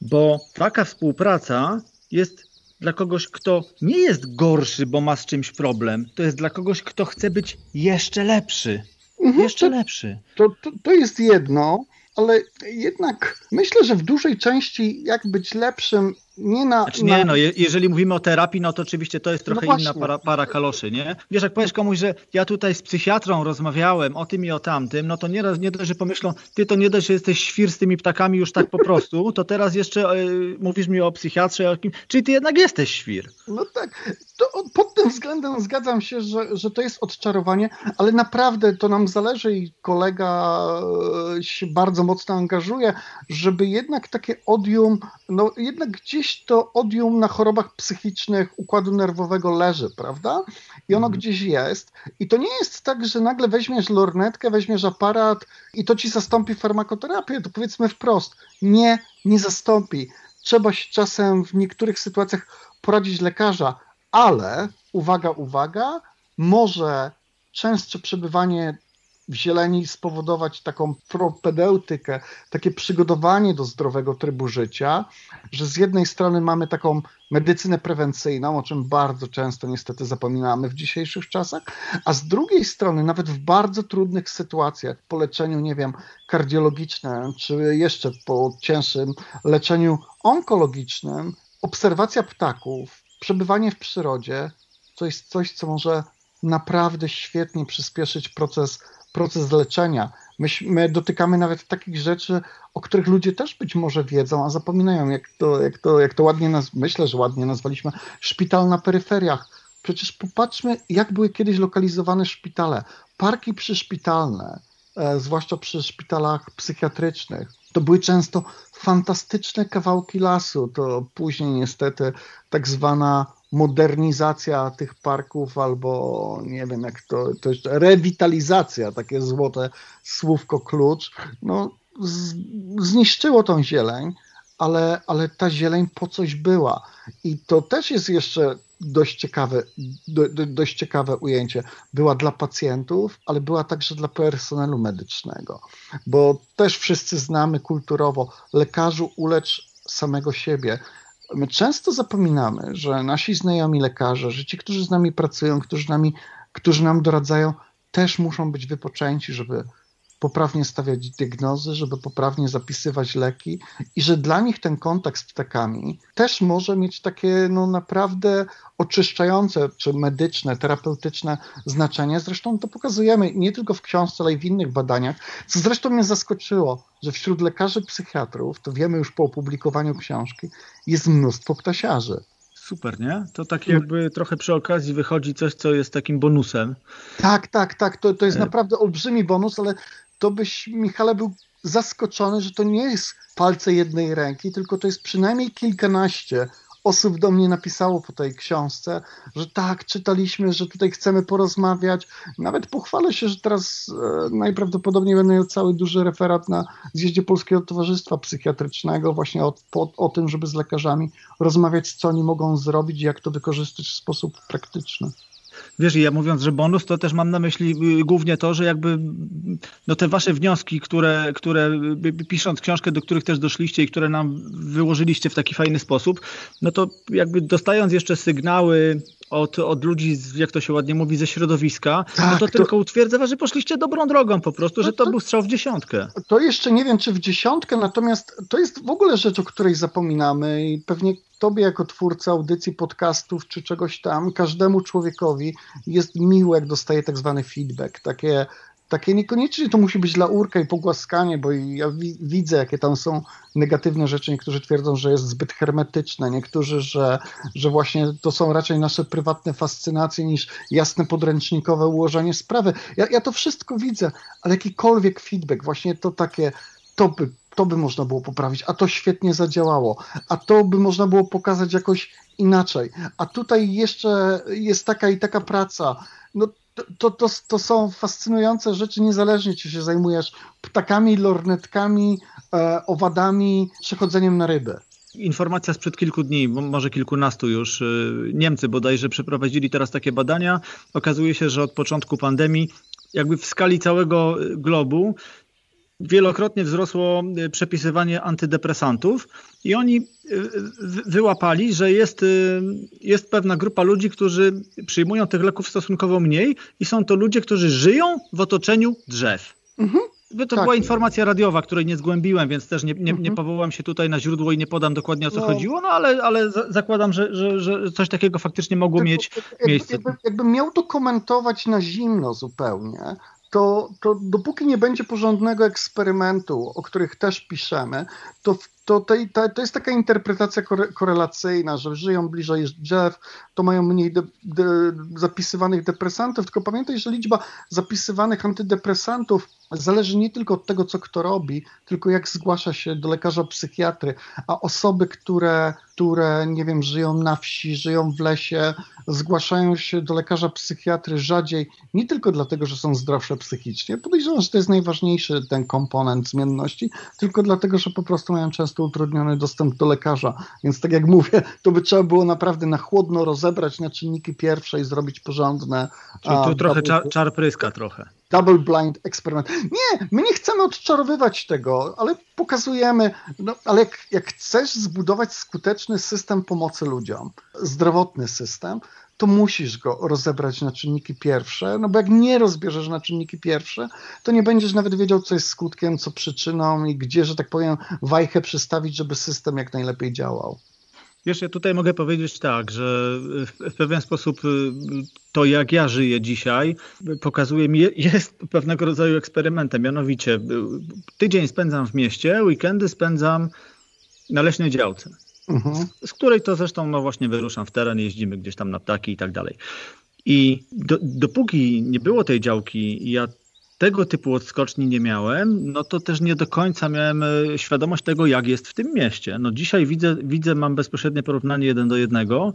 bo taka współpraca jest dla kogoś, kto nie jest gorszy, bo ma z czymś problem. To jest dla kogoś, kto chce być jeszcze lepszy. Mhm, jeszcze to, lepszy. To, to, to jest jedno ale jednak myślę, że w dużej części jak być lepszym nie na... Znaczy nie, na... no je, jeżeli mówimy o terapii, no to oczywiście to jest no trochę no inna para, para kaloszy, nie? Wiesz, jak powiesz komuś, że ja tutaj z psychiatrą rozmawiałem o tym i o tamtym, no to nie, nie dość, że pomyślą, ty to nie dość, że jesteś świr z tymi ptakami już tak po prostu, to teraz jeszcze y, mówisz mi o psychiatrze, o kim, czyli ty jednak jesteś świr. No tak, to pod tym względem zgadzam się, że, że to jest odczarowanie, ale naprawdę to nam zależy i kolega e, się bardzo mocno angażuje, żeby jednak takie odium, no jednak gdzieś to odium na chorobach psychicznych układu nerwowego leży, prawda? I ono mhm. gdzieś jest. I to nie jest tak, że nagle weźmiesz lornetkę, weźmiesz aparat i to ci zastąpi farmakoterapię. To powiedzmy wprost, nie, nie zastąpi. Trzeba się czasem w niektórych sytuacjach poradzić lekarza, ale uwaga, uwaga, może częstsze przebywanie w zieleni spowodować taką propedeutykę, takie przygotowanie do zdrowego trybu życia, że z jednej strony mamy taką medycynę prewencyjną, o czym bardzo często niestety zapominamy w dzisiejszych czasach, a z drugiej strony nawet w bardzo trudnych sytuacjach, po leczeniu, nie wiem, kardiologicznym, czy jeszcze po cięższym leczeniu onkologicznym, obserwacja ptaków, przebywanie w przyrodzie to jest coś, co może naprawdę świetnie przyspieszyć proces, proces leczenia. My, my, dotykamy nawet takich rzeczy, o których ludzie też być może wiedzą, a zapominają, jak to, jak to, jak to ładnie, naz- myślę, że ładnie nazwaliśmy, szpital na peryferiach. Przecież popatrzmy, jak były kiedyś lokalizowane szpitale. Parki przyszpitalne, e, zwłaszcza przy szpitalach psychiatrycznych, to były często fantastyczne kawałki lasu. To później niestety tak zwana modernizacja tych parków albo nie wiem jak to, to jest rewitalizacja, takie złote słówko klucz, no z, zniszczyło tą zieleń, ale, ale ta zieleń po coś była. I to też jest jeszcze dość ciekawe, do, do, dość ciekawe ujęcie. Była dla pacjentów, ale była także dla personelu medycznego, bo też wszyscy znamy kulturowo lekarzu ulecz samego siebie. My często zapominamy, że nasi znajomi lekarze, że ci, którzy z nami pracują, którzy, nami, którzy nam doradzają, też muszą być wypoczęci, żeby poprawnie stawiać diagnozy, żeby poprawnie zapisywać leki i że dla nich ten kontakt z ptakami też może mieć takie no, naprawdę oczyszczające, czy medyczne, terapeutyczne znaczenie. Zresztą to pokazujemy nie tylko w książce, ale i w innych badaniach, co zresztą mnie zaskoczyło, że wśród lekarzy psychiatrów, to wiemy już po opublikowaniu książki, jest mnóstwo ptasiarzy. Super, nie? To tak jakby trochę przy okazji wychodzi coś, co jest takim bonusem. Tak, tak, tak. To, to jest e. naprawdę olbrzymi bonus, ale to byś, Michale, był zaskoczony, że to nie jest palce jednej ręki, tylko to jest przynajmniej kilkanaście osób do mnie napisało po tej książce, że tak, czytaliśmy, że tutaj chcemy porozmawiać. Nawet pochwalę się, że teraz e, najprawdopodobniej będę miał cały duży referat na zjeździe Polskiego Towarzystwa Psychiatrycznego właśnie o, po, o tym, żeby z lekarzami rozmawiać, co oni mogą zrobić i jak to wykorzystać w sposób praktyczny. Wiesz, ja mówiąc, że bonus, to też mam na myśli y, głównie to, że jakby no te wasze wnioski, które, które y, y, pisząc książkę, do których też doszliście i które nam wyłożyliście w taki fajny sposób, no to jakby dostając jeszcze sygnały od, od ludzi, jak to się ładnie mówi, ze środowiska, tak, no to, to tylko utwierdza że poszliście dobrą drogą po prostu, że to, to, był strzał w dziesiątkę. To jeszcze nie wiem, czy w dziesiątkę, natomiast to jest w ogóle rzecz, o której zapominamy i pewnie tobie jako twórca audycji, podcastów czy czegoś tam, każdemu człowiekowi jest miłe, jak dostaje tak zwany feedback, takie takie niekoniecznie to musi być dla urka i pogłaskanie, bo ja wi widzę, jakie tam są negatywne rzeczy. Niektórzy twierdzą, że jest zbyt hermetyczne, niektórzy, że, że właśnie to są raczej nasze prywatne fascynacje niż jasne podręcznikowe ułożenie sprawy. Ja, ja to wszystko widzę, ale jakikolwiek feedback, właśnie to takie, to by, to by można było poprawić, a to świetnie zadziałało, a to by można było pokazać jakoś inaczej, a tutaj jeszcze jest taka i taka praca. No to, to, to, są fascynujące rzeczy, niezależnie czy się zajmujesz ptakami, lornetkami, e, owadami, czy chodzeniem na ryby. Informacja sprzed kilku dni, może kilkunastu już. E, Niemcy bodajże przeprowadzili teraz takie badania. Okazuje się, że od początku pandemii, jakby w skali całego globu, wielokrotnie wzrosło e, przepisywanie antydepresantów i oni e, wyłapali, że jest, e, jest pewna grupa ludzi, którzy przyjmują tych leków stosunkowo mniej i są to ludzie, którzy żyją w otoczeniu drzew. Mhm. To tak. była informacja radiowa, której nie zgłębiłem, więc też nie, nie, nie mhm. powołam się tutaj na źródło i nie podam dokładnie o co no. chodziło, no ale, ale zakładam, że, że, że coś takiego faktycznie mogło tak, mieć jakby, miejsce. Jakby, jakbym miał to komentować na zimno zupełnie, to, to dopóki nie będzie porządnego eksperymentu, o których też piszemy, to, to, to jest taka interpretacja kore, korelacyjna, że żyją bliżej drzew, to mają mniej de, de, zapisywanych depresantów, tylko pamiętaj, że liczba zapisywanych antydepresantów zależy nie tylko od tego, co kto robi, tylko jak zgłasza się do lekarza psychiatry, a osoby, które, które nie wiem, żyją na wsi, żyją w lesie, zgłaszają się do lekarza psychiatry rzadziej, nie tylko dlatego, że są zdrowsze psychicznie, podejrzewam, że to jest najważniejszy ten komponent zmienności, tylko dlatego, że po prostu mają często utrudniony dostęp do lekarza. Więc tak jak mówię, to by trzeba było naprawdę na chłodno rozebrać na czynniki pierwsze i zrobić porządne. Czyli tu a, trochę czar, czar pryska trochę double blind eksperyment. Nie, my nie chcemy odczarowywać tego, ale pokazujemy, no, ale jak, jak chcesz zbudować skuteczny system pomocy ludziom, zdrowotny system, to musisz go rozebrać na czynniki pierwsze, no bo jak nie rozbierzesz na czynniki pierwsze, to nie będziesz nawet wiedział, co jest skutkiem, co przyczyną i gdzie, że tak powiem, wajchę przystawić, żeby system jak najlepiej działał. Wiesz, ja tutaj mogę powiedzieć tak, że w pewien sposób y, to, jak ja żyję dzisiaj, pokazuje mi, jest pewnego rodzaju eksperymentem. Mianowicie, y, tydzień spędzam w mieście, weekendy spędzam na leśnej działce. Mhm. Z której to zresztą no właśnie wyruszam w teren, jeździmy gdzieś tam na ptaki i tak dalej. I do, dopóki nie było tej działki, ja tego typu odskoczni nie miałem, no to też nie do końca miałem e, świadomość tego, jak jest w tym mieście. No dzisiaj widzę, widzę mam bezpośrednie porównanie jeden do jednego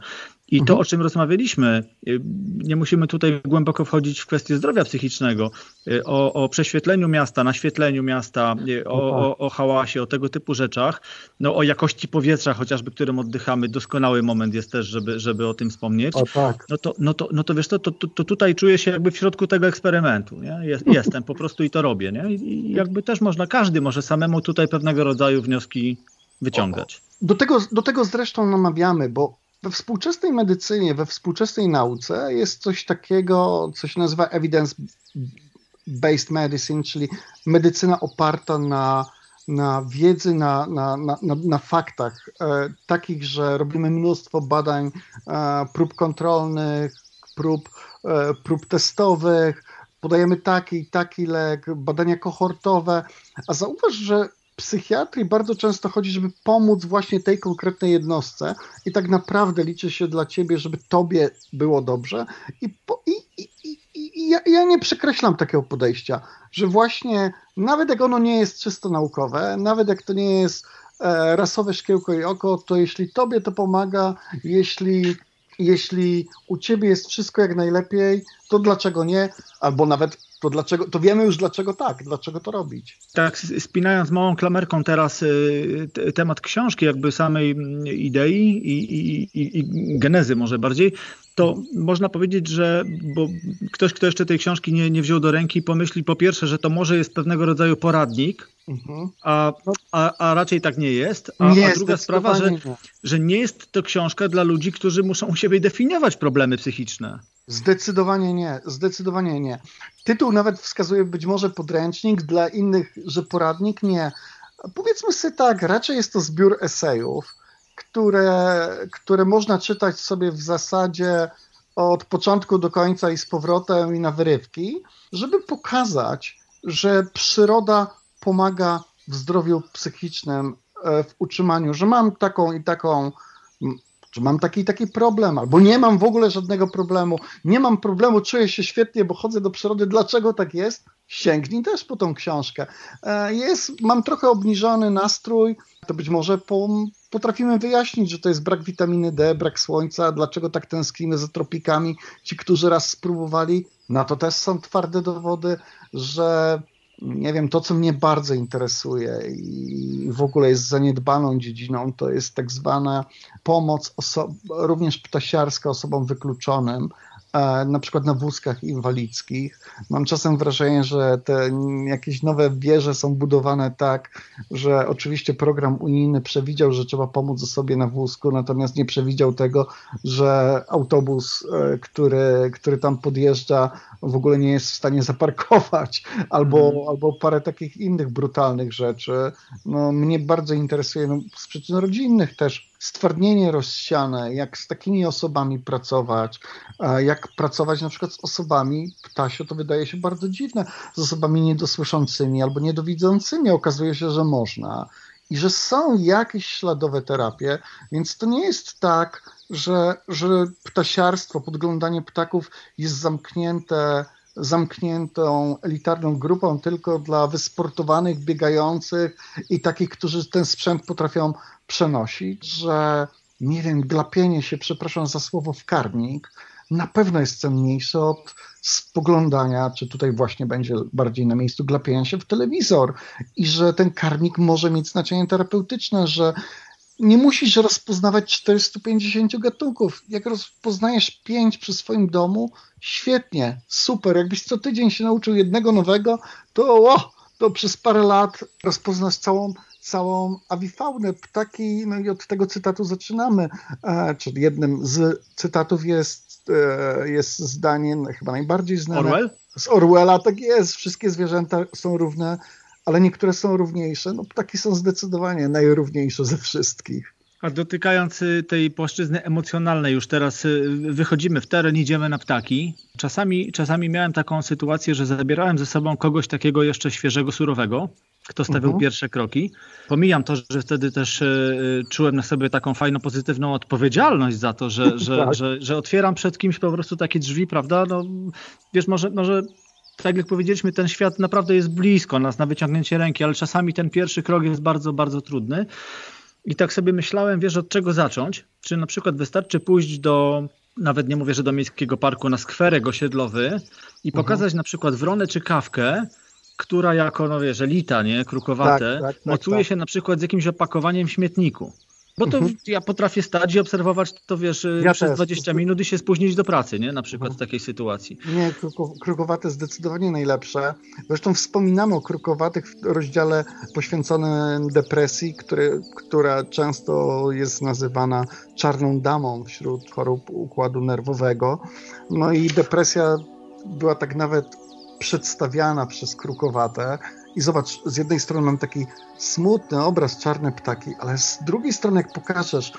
i to, mhm. o czym rozmawialiśmy, y, nie musimy tutaj głęboko wchodzić w kwestię zdrowia psychicznego, y, o, o prześwietleniu miasta, naświetleniu miasta, y, o, no o, tak. o hałasie, o tego typu rzeczach, no, o jakości powietrza chociażby, którym oddychamy. Doskonały moment jest też, żeby, żeby o tym wspomnieć. O, tak. no, to, no, to, no to wiesz, to, to, to tutaj czuję się jakby w środku tego eksperymentu. Nie? Jest, <laughs> jestem po prostu i to robię. Nie? I jakby też można, każdy może samemu tutaj pewnego rodzaju wnioski wyciągać. Do tego, do tego zresztą namawiamy, bo we współczesnej medycynie, we współczesnej nauce jest coś takiego, co się nazywa evidence-based medicine, czyli medycyna oparta na, na wiedzy, na, na, na, na faktach, e, takich, że robimy mnóstwo badań, e, prób kontrolnych, prób, e, prób testowych, podajemy taki i taki lek, badania kohortowe, a zauważ, że psychiatrii bardzo często chodzi, żeby pomóc właśnie tej konkretnej jednostce i tak naprawdę liczy się dla ciebie, żeby tobie było dobrze i, po, i, i, i ja, ja, nie przekreślam takiego podejścia, że właśnie nawet jak ono nie jest czysto naukowe, nawet jak to nie jest e, rasowe szkiełko i oko, to jeśli tobie to pomaga, jeśli, jeśli u ciebie jest wszystko jak najlepiej, to dlaczego nie? Albo nawet to dlaczego, to wiemy już dlaczego tak, dlaczego to robić. Tak, spinając małą klamerką teraz y, temat książki, jakby samej mm, idei i, i, i, i genezy może bardziej, to można powiedzieć, że bo ktoś, kto jeszcze tej książki nie, nie wziął do ręki, pomyśli po pierwsze, że to może jest pewnego rodzaju poradnik, mhm. a, a, a raczej tak nie jest. A, nie, a druga sprawa, że, że nie jest to książka dla ludzi, którzy muszą u siebie definiować problemy psychiczne. Zdecydowanie nie, zdecydowanie nie. Tytuł nawet wskazuje być może podręcznik, dla innych, że poradnik nie. Powiedzmy sobie tak, raczej jest to zbiór esejów, które, które można czytać sobie w zasadzie od początku do końca i z powrotem i na wyrywki, żeby pokazać, że przyroda pomaga w zdrowiu psychicznym, e, w utrzymaniu, że mam taką i taką czy mam taki taki problem, albo nie mam w ogóle żadnego problemu, nie mam problemu, czuję się świetnie, bo chodzę do przyrody, dlaczego tak jest? Sięgnij też po tą książkę. E, jest, mam trochę obniżony nastrój, to być może po, potrafimy wyjaśnić, że to jest brak witaminy D, brak słońca, dlaczego tak tęsknimy za tropikami. Ci, którzy raz spróbowali, na to też są twarde dowody, że nie wiem, to co mnie bardzo interesuje i w ogóle jest zaniedbaną dziedziną, to jest tak zwana pomoc również ptasiarska osobom wykluczonym, na przykład na wózkach inwalidzkich. Mam czasem wrażenie, że te jakieś nowe wieże są budowane tak, że oczywiście program unijny przewidział, że trzeba pomóc osobie na wózku, natomiast nie przewidział tego, że autobus, e, który, który tam podjeżdża, w ogóle nie jest w stanie <laughs> zaparkować, albo, hmm. albo parę takich innych brutalnych rzeczy. No, mnie bardzo interesuje, no, z przyczyn rodzinnych też, stwardnienie rozsiane, jak z takimi osobami pracować, jak pracować na przykład z osobami, ptasio to wydaje się bardzo dziwne, z osobami niedosłyszącymi albo niedowidzącymi. Okazuje się, że można i że są jakieś śladowe terapie, więc to nie jest tak, że, że ptasiarstwo, podglądanie ptaków jest zamknięte zamkniętą, elitarną grupą tylko dla wysportowanych, biegających i takich, którzy ten sprzęt potrafią przenosić, że nie wiem, glapienie się, przepraszam za słowo, w karnik na pewno jest cenniejsze od spoglądania, czy tutaj właśnie będzie bardziej na miejscu glapienia się w telewizor i że ten karnik może mieć znaczenie terapeutyczne, że nie musisz rozpoznawać 450 gatunków. Jak rozpoznajesz 5 przy swoim domu, świetnie, super. Jakbyś co tydzień się nauczył jednego nowego, to, o, to przez parę lat rozpoznasz całą, całą awifaunę ptaki. No i od tego cytatu zaczynamy. E, czyli jednym z cytatów jest, e, jest zdanie chyba najbardziej znane. Orwell? Z Orwella, tak jest. Wszystkie zwierzęta są równe ale niektóre są równiejsze. No, ptaki są zdecydowanie najrówniejsze ze wszystkich. A dotykając y, tej płaszczyzny emocjonalnej, już teraz y, wychodzimy w teren, idziemy na ptaki. Czasami, czasami miałem taką sytuację, że zabierałem ze sobą kogoś takiego jeszcze świeżego, surowego, kto stawiał mhm. pierwsze kroki. Pomijam to, że wtedy też y, czułem na sobie taką fajną, pozytywną odpowiedzialność za to, że, że, tak. że, że, otwieram przed kimś po prostu takie drzwi, prawda? No, wiesz, może, może tak jak powiedzieliśmy, ten świat naprawdę jest blisko nas na wyciągnięcie ręki, ale czasami ten pierwszy krok jest bardzo, bardzo trudny. I tak sobie myślałem, wiesz, od czego zacząć? Czy na przykład wystarczy pójść do, nawet nie mówię, że do miejskiego parku, na skwerek osiedlowy i mhm. pokazać mhm. na przykład wronę czy kawkę, która jako, no wiesz, elita, nie, krukowate, tak, tak, tak, mocuje tak. się na przykład z jakimś opakowaniem w śmietniku. Bo to mhm. ja potrafię stać i obserwować to, wiesz, ja przez też. 20 minut i się spóźnić do pracy, nie? Na przykład mhm. w takiej sytuacji. Nie, krukowate zdecydowanie najlepsze. Zresztą wspominamy o krukowatych w rozdziale poświęconym depresji, który, która często jest nazywana czarną damą wśród chorób układu nerwowego. No i depresja była tak nawet przedstawiana przez krukowate i zobacz, z jednej strony mam taki smutny obraz, czarne ptaki, ale z drugiej strony, jak pokażesz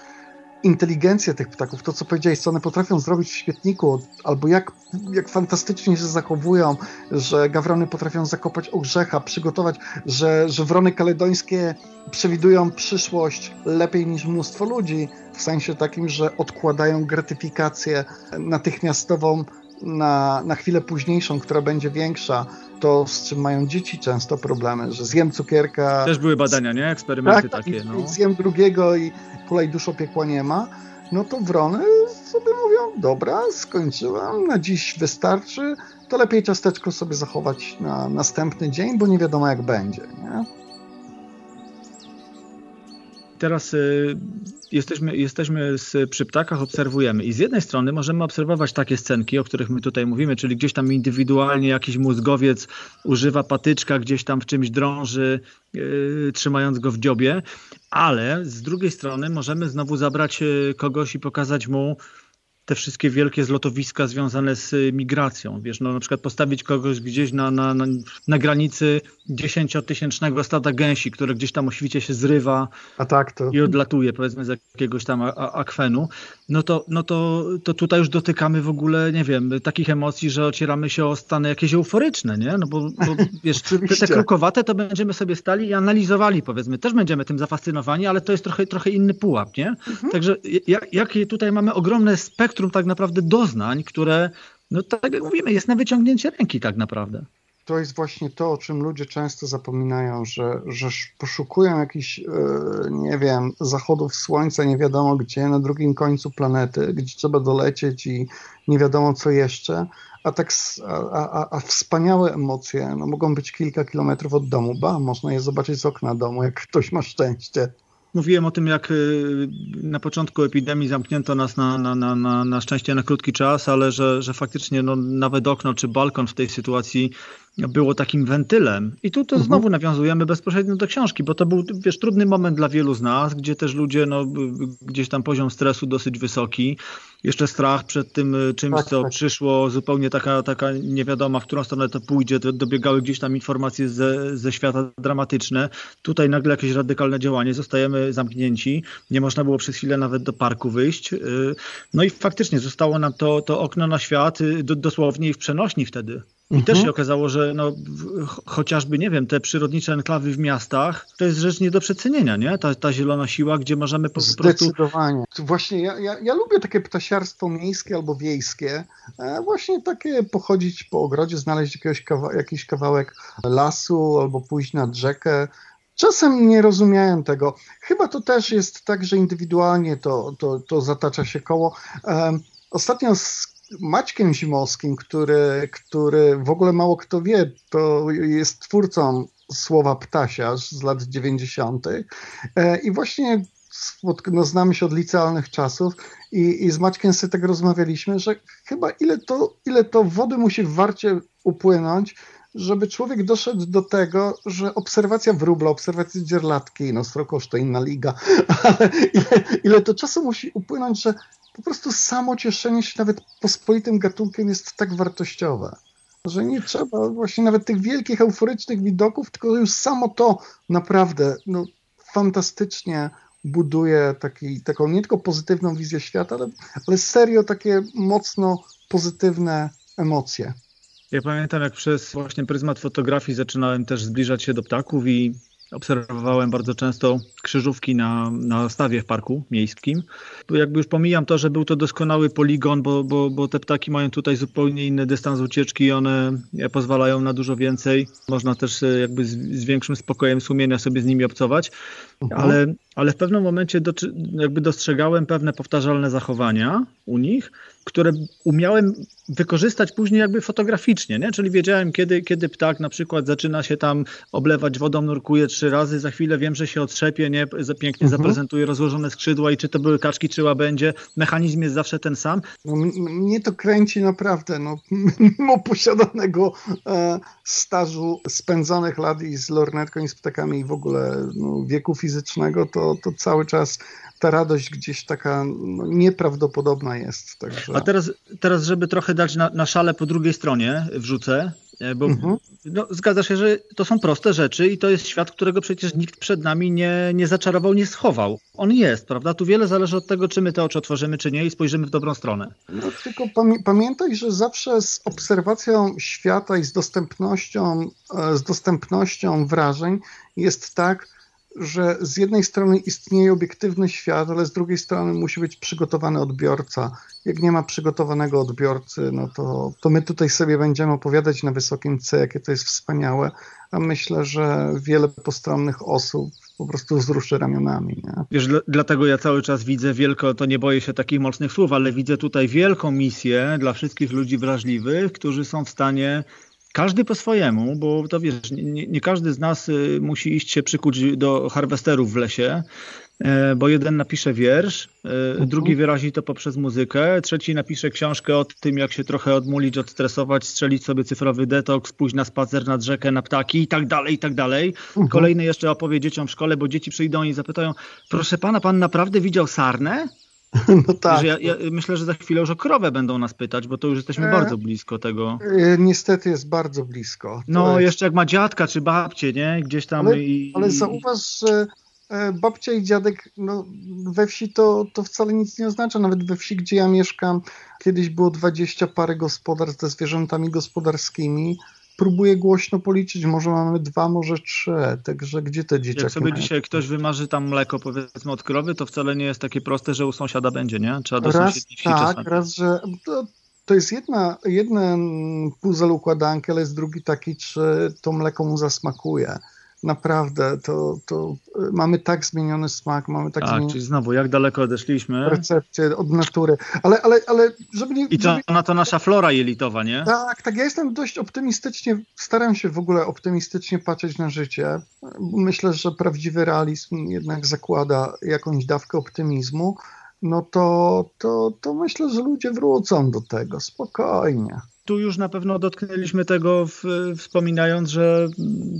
inteligencję tych ptaków, to co powiedziałeś, co one potrafią zrobić w świetniku, albo jak, jak fantastycznie się zachowują, że gawrony potrafią zakopać orzecha, przygotować, że, że wrony kaledońskie przewidują przyszłość lepiej niż mnóstwo ludzi, w sensie takim, że odkładają gratyfikację natychmiastową na, na chwilę późniejszą, która będzie większa, to z czym mają dzieci często problemy, że zjem cukierka. Też były badania, nie? Eksperymenty tak, takie. No. Zjem drugiego i kolej duszo piekła nie ma. No to wrony sobie mówią, dobra, skończyłam, na dziś wystarczy, to lepiej ciasteczko sobie zachować na następny dzień, bo nie wiadomo jak będzie, nie? Teraz y, jesteśmy, jesteśmy z, przy ptakach, obserwujemy. I z jednej strony możemy obserwować takie scenki, o których my tutaj mówimy, czyli gdzieś tam indywidualnie jakiś mózgowiec używa patyczka, gdzieś tam w czymś drąży, yy, trzymając go w dziobie, ale z drugiej strony możemy znowu zabrać y, kogoś i pokazać mu te wszystkie wielkie zlotowiska związane z y, migracją. Wiesz, no na przykład postawić kogoś gdzieś na, na, na, na granicy dziesięciotysięcznego stada gęsi, które gdzieś tam o świcie się zrywa A tak, to... i odlatuje powiedzmy z jakiegoś tam akwenu, no to, no to, to tutaj już dotykamy w ogóle, nie wiem, takich emocji, że ocieramy się o stany jakieś euforyczne, nie? No bo, bo <laughs> wiesz, te, te krukowate to będziemy sobie stali i analizowali powiedzmy. Też będziemy tym zafascynowani, ale to jest trochę, trochę inny pułap, nie? Mhm. Także jak, jakie tutaj mamy ogromne spektrum tak naprawdę doznań, które, no tak jak mówimy, jest na wyciągnięcie ręki tak naprawdę to jest właśnie to, o czym ludzie często zapominają, że, że poszukują jakichś, e, nie wiem, zachodów słońca, nie wiadomo gdzie, na drugim końcu planety, gdzie trzeba dolecieć i nie wiadomo co jeszcze, a tak, a, a, a wspaniałe emocje no, mogą być kilka kilometrów od domu, ba, można je zobaczyć z okna domu, jak ktoś ma szczęście. Mówiłem o tym, jak y, na początku epidemii zamknięto nas na, na, na, na, na szczęście na krótki czas, ale że, że faktycznie no, nawet okno czy balkon w tej sytuacji było takim wentylem. I tu to mhm. znowu nawiązujemy bezpośrednio do książki, bo to był wiesz, trudny moment dla wielu z nas, gdzie też ludzie, no, gdzieś tam poziom stresu dosyć wysoki, jeszcze strach przed tym y, czymś, tak, co tak. przyszło, zupełnie taka, taka niewiadoma, w którą stronę to pójdzie, to dobiegały gdzieś tam informacje ze, ze świata dramatyczne. Tutaj nagle jakieś radykalne działanie, zostajemy zamknięci, nie można było przez chwilę nawet do parku wyjść. Y, no i faktycznie zostało nam to, to okno na świat y, dosłownie i w przenośni wtedy. I mhm. też się okazało, że no, chociażby, nie wiem, te przyrodnicze enklawy w miastach, to jest rzecz nie do przecenienia, nie? Ta, ta zielona siła, gdzie możemy po, prostu... Zdecydowanie. Właśnie ja, ja, ja lubię takie ptasiarstwo miejskie albo wiejskie. E, właśnie takie pochodzić po ogrodzie, znaleźć jakiegoś kawa jakiś kawałek lasu albo pójść nad rzekę. Czasem nie rozumiałem tego. Chyba to też jest tak, że indywidualnie to, to, to zatacza się koło. Um, ostatnio z Maćkiem Zimowskim, który, który w ogóle mało kto wie, to jest twórcą słowa ptasiarz z lat 90. E, I właśnie no, znamy się od licealnych czasów i, i z Maćkiem sobie tak rozmawialiśmy, że chyba ile to, ile to wody musi w warcie upłynąć, żeby człowiek doszedł do tego, że obserwacja wróbla, obserwacja dzierlatki, no srokosz to inna liga, <laughs> ale ile, ile to czasu musi upłynąć, że po prostu samo cieszenie się nawet pospolitym gatunkiem jest tak wartościowe, że nie trzeba właśnie nawet tych wielkich, euforycznych widoków, tylko już samo to naprawdę no, fantastycznie buduje taki, taką nie tylko pozytywną wizję świata, ale, ale serio takie mocno pozytywne emocje. Ja pamiętam, jak przez właśnie pryzmat fotografii zaczynałem też zbliżać się do ptaków i obserwowałem bardzo często krzyżówki na, na stawie w parku miejskim. Jakby już pomijam to, że był to doskonały poligon, bo, bo, bo te ptaki mają tutaj zupełnie inny dystans ucieczki i one pozwalają na dużo więcej. Można też e, jakby z, z większym spokojem sumienia sobie z nimi obcować, mhm. ale, ale w pewnym momencie do, jakby dostrzegałem pewne powtarzalne zachowania u nich, które umiałem wykorzystać później jakby fotograficznie, nie? czyli wiedziałem kiedy, kiedy ptak na przykład zaczyna się tam oblewać wodą, nurkuje trzy razy, za chwilę wiem, że się otrzepie, nie? pięknie mhm. zaprezentuje rozłożone skrzydła i czy to były kaczki, czy łabędzie, mechanizm jest zawsze ten sam. No, mnie to kręci naprawdę, no, <laughs> mimo posiadanego e, stażu spędzonych lat i z lornetką i z ptakami i w ogóle no, wieku fizycznego, to, to cały czas ta radość gdzieś taka no, nieprawdopodobna jest. Także... A teraz, teraz, żeby trochę dać na, na szale po drugiej stronie, wrzucę, e, bo mhm. no, zgadza się, że to są proste rzeczy i to jest świat, którego przecież nikt przed nami nie, nie zaczarował, nie schował. On jest, prawda? Tu wiele zależy od tego, czy my te oczy otworzymy, czy nie i spojrzymy w dobrą stronę. No, tylko pamię pamiętaj, że zawsze z obserwacją świata i z dostępnością, e, z dostępnością wrażeń jest tak, że z jednej strony istnieje obiektywny świat, ale z drugiej strony musi być przygotowany odbiorca. Jak nie ma przygotowanego odbiorcy, no to, to my tutaj sobie będziemy opowiadać na wysokim C, jakie to jest wspaniałe, a myślę, że wiele postronnych osób po prostu wzruszy ramionami. Nie? Wiesz, dlatego ja cały czas widzę wielko, to nie boję się takich mocnych słów, ale widzę tutaj wielką misję dla wszystkich ludzi wrażliwych, którzy są w stanie każdy po swojemu, bo to wiesz, nie, nie, każdy z nas y, musi iść się przykuć do harwesterów w lesie, e, bo jeden napisze wiersz, e, mhm. drugi wyrazi to poprzez muzykę, trzeci napisze książkę o tym, jak się trochę odmulić, odstresować, strzelić sobie cyfrowy detoks, pójść na spacer nad rzekę, na ptaki i tak dalej, i tak dalej. Mhm. Kolejny jeszcze opowie dzieciom w szkole, bo dzieci przyjdą i zapytają, proszę pana, pan naprawdę widział sarnę? <laughs> No tak. Ja, ja, myślę, że za chwilę już o krowę będą nas pytać, bo to już jesteśmy e, bardzo blisko tego. E, niestety jest bardzo blisko. To no, jest... jeszcze jak ma dziadka czy babcię, nie? Gdzieś tam. Ale, i, ale zauważ, że e, babcia i dziadek no, we wsi to, to wcale nic nie oznacza. Nawet we wsi, gdzie ja mieszkam, kiedyś było dwadzieścia parę gospodarstw ze zwierzętami gospodarskimi próbuję głośno policzyć, może mamy dwa, może trzy, także gdzie te dzieciaki Jak sobie mają? dzisiaj ktoś wymarzy tam mleko powiedzmy od krowy, to wcale nie jest takie proste, że u sąsiada będzie, nie? Trzeba do raz, wsi tak, czasami. raz, że to, to jest jedna, jeden puzzle układanki, ale jest drugi taki, czy to mleko mu zasmakuje naprawdę to, to y, mamy tak zmieniony smak, mamy tak, tak zmieniony... czyli znowu, jak daleko odeszliśmy. Recepcję od natury, ale, ale, ale żeby nie... I to żeby... na to nasza flora jelitowa, nie? Tak, tak, ja jestem dość optymistycznie, staram się w ogóle optymistycznie patrzeć na życie. Myślę, że prawdziwy realizm jednak zakłada jakąś dawkę optymizmu, no to, to, to myślę, że ludzie wrócą do tego, spokojnie tu już na pewno dotknęliśmy tego, w, wspominając, że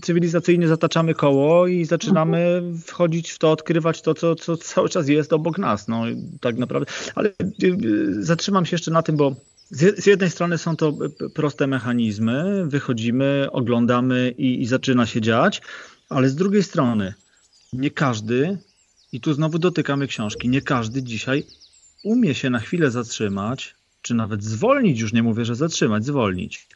cywilizacyjnie zataczamy koło i zaczynamy wchodzić w to, odkrywać to, co, co cały czas jest obok nas. No, tak naprawdę. Ale y, y, zatrzymam się jeszcze na tym, bo z jednej strony są to proste mechanizmy, wychodzimy, oglądamy i, i zaczyna się dziać, ale z drugiej strony nie każdy, i tu znowu dotykamy książki, nie każdy dzisiaj umie się na chwilę zatrzymać, czy nawet zwolnić, już nie mówię, że zatrzymać, zwolnić.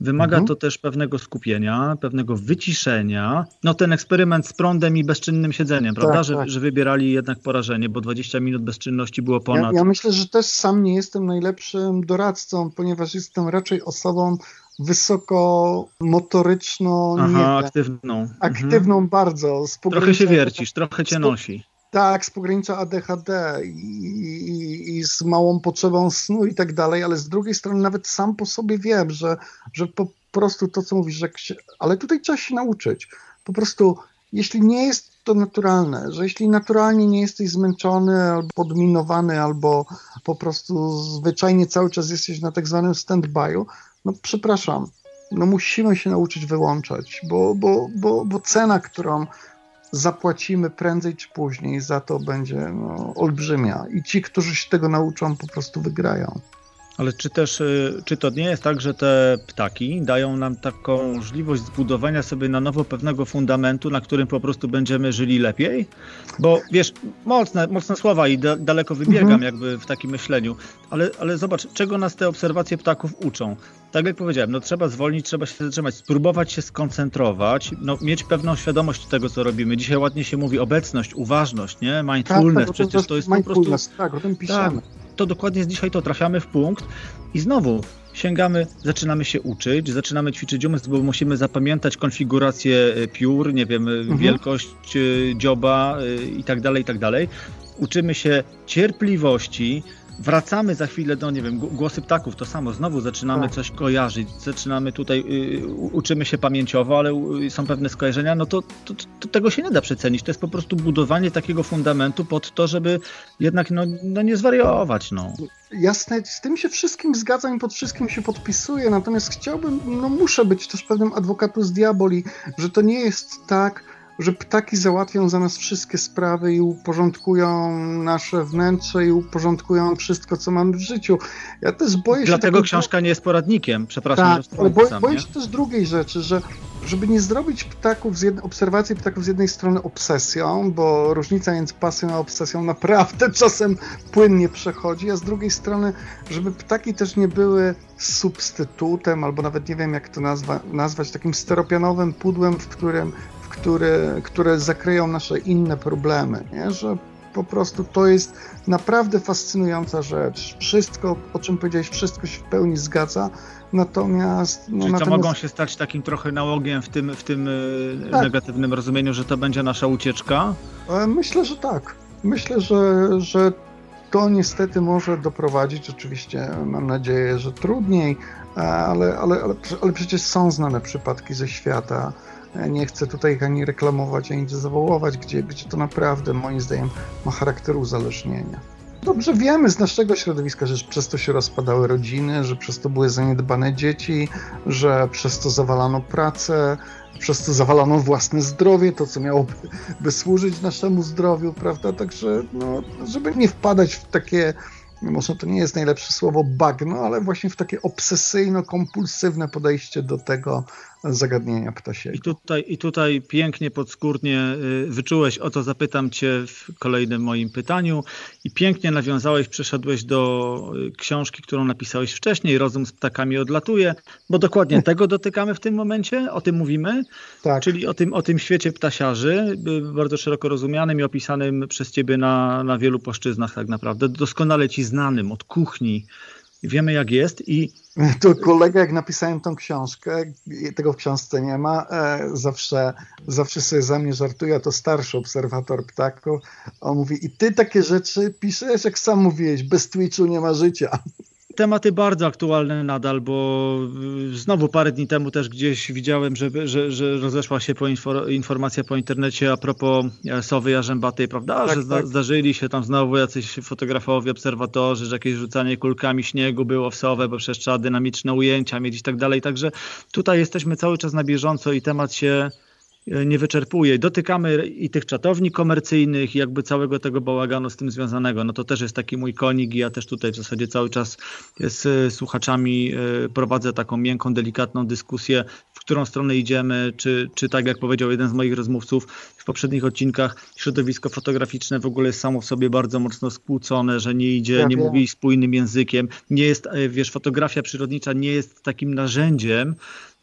Wymaga mhm. to też pewnego skupienia, pewnego wyciszenia. No ten eksperyment z prądem i bezczynnym siedzeniem, tak, prawda? Że, tak. że wybierali jednak porażenie, bo 20 minut bezczynności było ponad. Ja, ja myślę, że też sam nie jestem najlepszym doradcą, ponieważ jestem raczej osobą wysoko motoryczno Aha, aktywną. Aktywną mhm. bardzo. Trochę się wiercisz, trochę cię nosi. Tak, z pogranicza ADHD i, i, i, z małą potrzebą snu i tak dalej, ale z drugiej strony nawet sam po sobie wiem, że, że po prostu to, co mówisz, że się, ale tutaj trzeba się nauczyć. Po prostu, jeśli nie jest to naturalne, że jeśli naturalnie nie jesteś zmęczony albo podminowany, albo po prostu zwyczajnie cały czas jesteś na tak zwanym stand-by'u, no przepraszam, no musimy się nauczyć wyłączać, bo, bo, bo, bo cena, którą zapłacimy prędzej czy później, za to będzie no, olbrzymia. I ci, którzy się tego nauczą, po prostu wygrają. Ale czy też, y, czy to nie jest tak, że te ptaki dają nam taką możliwość zbudowania sobie na nowo pewnego fundamentu, na którym po prostu będziemy żyli lepiej? Bo wiesz, mocne, mocne słowa i da, daleko wybiegam mhm. jakby w takim myśleniu, ale, ale zobacz, czego nas te obserwacje ptaków uczą. Tak jak powiedziałem, no trzeba zwolnić, trzeba się zatrzymać, spróbować się skoncentrować, no, mieć pewną świadomość tego, co robimy. Dzisiaj ładnie się mówi obecność, uważność, nie? Mindfulness, tak, tak, przecież to jest po prostu... Tak, o tym. Tak to dokładnie jest dzisiaj to, trafiamy w punkt i znowu sięgamy, zaczynamy się uczyć, zaczynamy ćwiczyć umysł, bo musimy zapamiętać konfigurację e, piór, nie wiem, e, mhm. wielkość e, dzioba i tak dalej, i tak dalej. Uczymy się cierpliwości, wracamy za chwilę do, nie wiem, głosy ptaków, to samo, znowu zaczynamy tak. coś kojarzyć, zaczynamy tutaj, y, uczymy się pamięciowo, ale y, są pewne skojarzenia, no to, to, to, tego się nie da przecenić. To jest po prostu budowanie takiego fundamentu pod to, żeby jednak no, no nie zwariować. No. Jasne, z tym się wszystkim zgadzam i pod wszystkim się podpisuję, natomiast chciałbym, no muszę być też pewnym z diaboli, że to nie jest tak, że ptaki załatwią za nas wszystkie sprawy i uporządkują nasze wnętrze i uporządkują wszystko, co mamy w życiu. Ja też boję się... Dlatego książka nie jest poradnikiem, przepraszam. Tak, ale boję, boję się też drugiej rzeczy, że żeby nie zrobić ptaków z jednej, obserwacji ptaków z jednej strony obsesją, bo różnica między pasją a obsesją naprawdę <laughs> czasem płynnie przechodzi, a z drugiej strony, żeby ptaki też nie były substytutem, albo nawet nie wiem jak to nazwa, nazwać, takim steropianowym pudłem, w którym które, które zakryją nasze inne problemy, nie? że po prostu to jest naprawdę fascynująca rzecz. Wszystko, o czym powiedziałeś, wszystko się w pełni zgadza, natomiast... No, Czyli natomiast... mogą się stać takim trochę nałogiem w tym, w tym e, tak. negatywnym rozumieniu, że to będzie nasza ucieczka? E, myślę, że tak. Myślę, że, że to niestety może doprowadzić, oczywiście mam nadzieję, że trudniej, ale, ale, ale, ale przecież są znane przypadki ze świata. Nie chcę tutaj ani reklamować, ani zawołować, gdzie, gdzie to naprawdę moim zdaniem ma charakter uzależnienia. Dobrze wiemy z naszego środowiska, że przez to się rozpadały rodziny, że przez to były zaniedbane dzieci, że przez to zawalano pracę, przez to zawalano własne zdrowie, to co miałoby by służyć naszemu zdrowiu, prawda? Także, no, żeby nie wpadać w takie może to nie jest najlepsze słowo bagno, ale właśnie w takie obsesyjno-kompulsywne podejście do tego zagadnienia ptasiego. I tutaj, I tutaj pięknie podskórnie y, wyczułeś, o to zapytam cię w kolejnym moim pytaniu i pięknie nawiązałeś, przeszedłeś do y, książki, którą napisałeś wcześniej, Rozum z ptakami odlatuje, bo dokładnie tego dotykamy w tym momencie, o tym mówimy, tak. czyli o tym, o tym świecie ptasiarzy, y, bardzo szeroko rozumianym i opisanym przez ciebie na, na wielu płaszczyznach tak naprawdę, doskonale ci znanym od kuchni, wiemy jak jest i <laughs> to kolega, jak napisałem tą książkę, tego w książce nie ma, e, zawsze, zawsze sobie za mnie żartuje, to starszy obserwator ptaków, on mówi, i ty takie rzeczy piszesz, jak sam mówiłeś, bez Twitchu nie ma życia tematy bardzo aktualne nadal, bo y, znowu parę dni temu też gdzieś widziałem, że, że, że rozeszła się po informacja po internecie a propos e, sowy jarzębatej, prawda? Tak, że tak. zdarzyli się tam znowu jacyś fotografowie, obserwatorzy, że jakieś rzucanie kulkami śniegu było w sowę, bo przecież trzeba dynamiczne ujęcia mieć i tak dalej. Także tutaj jesteśmy cały czas na bieżąco i temat się nie wyczerpuje. Dotykamy i tych czatowni komercyjnych, i jakby całego tego bałaganu z tym związanego. No to też jest taki mój konik i ja też tutaj w zasadzie cały czas z e, słuchaczami e, prowadzę taką miękką, delikatną dyskusję, w którą stronę idziemy, czy, czy tak jak powiedział jeden z moich rozmówców w poprzednich odcinkach, środowisko fotograficzne w ogóle jest samo w sobie bardzo mocno skłócone, że nie idzie, ja nie mówi spójnym językiem. Nie jest, wiesz, fotografia przyrodnicza nie jest takim narzędziem,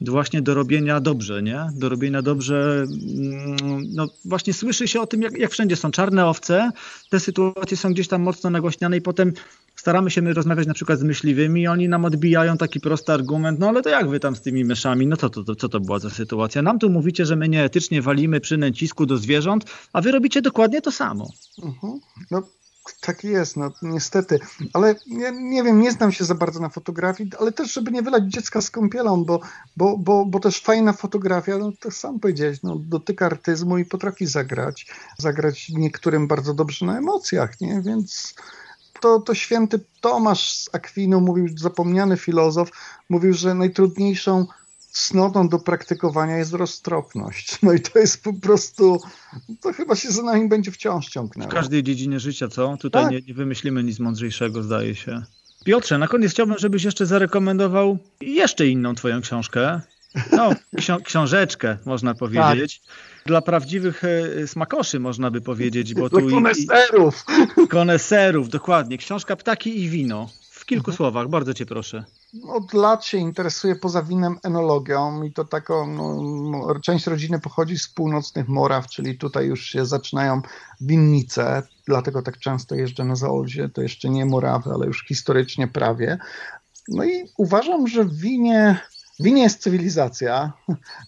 właśnie do robienia dobrze, nie? Do robienia dobrze, mm, no właśnie słyszy się o tym, jak, jak wszędzie są czarne owce, te sytuacje są gdzieś tam mocno nagłośniane i potem staramy się my rozmawiać na przykład z myśliwymi i oni nam odbijają taki prosty argument, no ale to jak wy tam z tymi myszami, no to, to, to co to była za sytuacja? Nam tu mówicie, że my nieetycznie walimy przy nęcisku do zwierząt, a wy robicie dokładnie to samo. Uh mhm. -huh. No tak jest, no niestety. Ale ja nie wiem, nie znam się za bardzo na fotografii, ale też, żeby nie wylać dziecka z kąpielą, bo, bo, bo, bo też fajna fotografia, no to sam powiedziałeś, no, dotyka artyzmu i potrafi zagrać. Zagrać niektórym bardzo dobrze na emocjach, nie? Więc to, to święty Tomasz z Akwinu mówił, zapomniany filozof, mówił, że najtrudniejszą cnotą do praktykowania jest roztropność. <laughs> No i to jest po prostu, to chyba się za nami będzie wciąż ciągnęło. W każdej dziedzinie życia, co? Tutaj tak. nie, nie wymyślimy nic mądrzejszego, zdaje się. Piotrze, na koniec chciałbym, żebyś jeszcze zarekomendował jeszcze inną twoją książkę. No, <laughs> książeczkę, można powiedzieć. Tak. Dla prawdziwych e, smakoszy, można by powiedzieć. Bo Dla tu koneserów. I, koneserów, dokładnie. Książka Ptaki i wino. W kilku mhm. słowach, bardzo cię proszę. Od lat się interesuję poza winem enologią i to taką, no, część rodziny pochodzi z północnych Moraw, czyli tutaj już się zaczynają winnice, dlatego tak często jeżdżę na Zaolzie, to jeszcze nie Morawy, ale już historycznie prawie. No i uważam, że winie winie jest cywilizacja,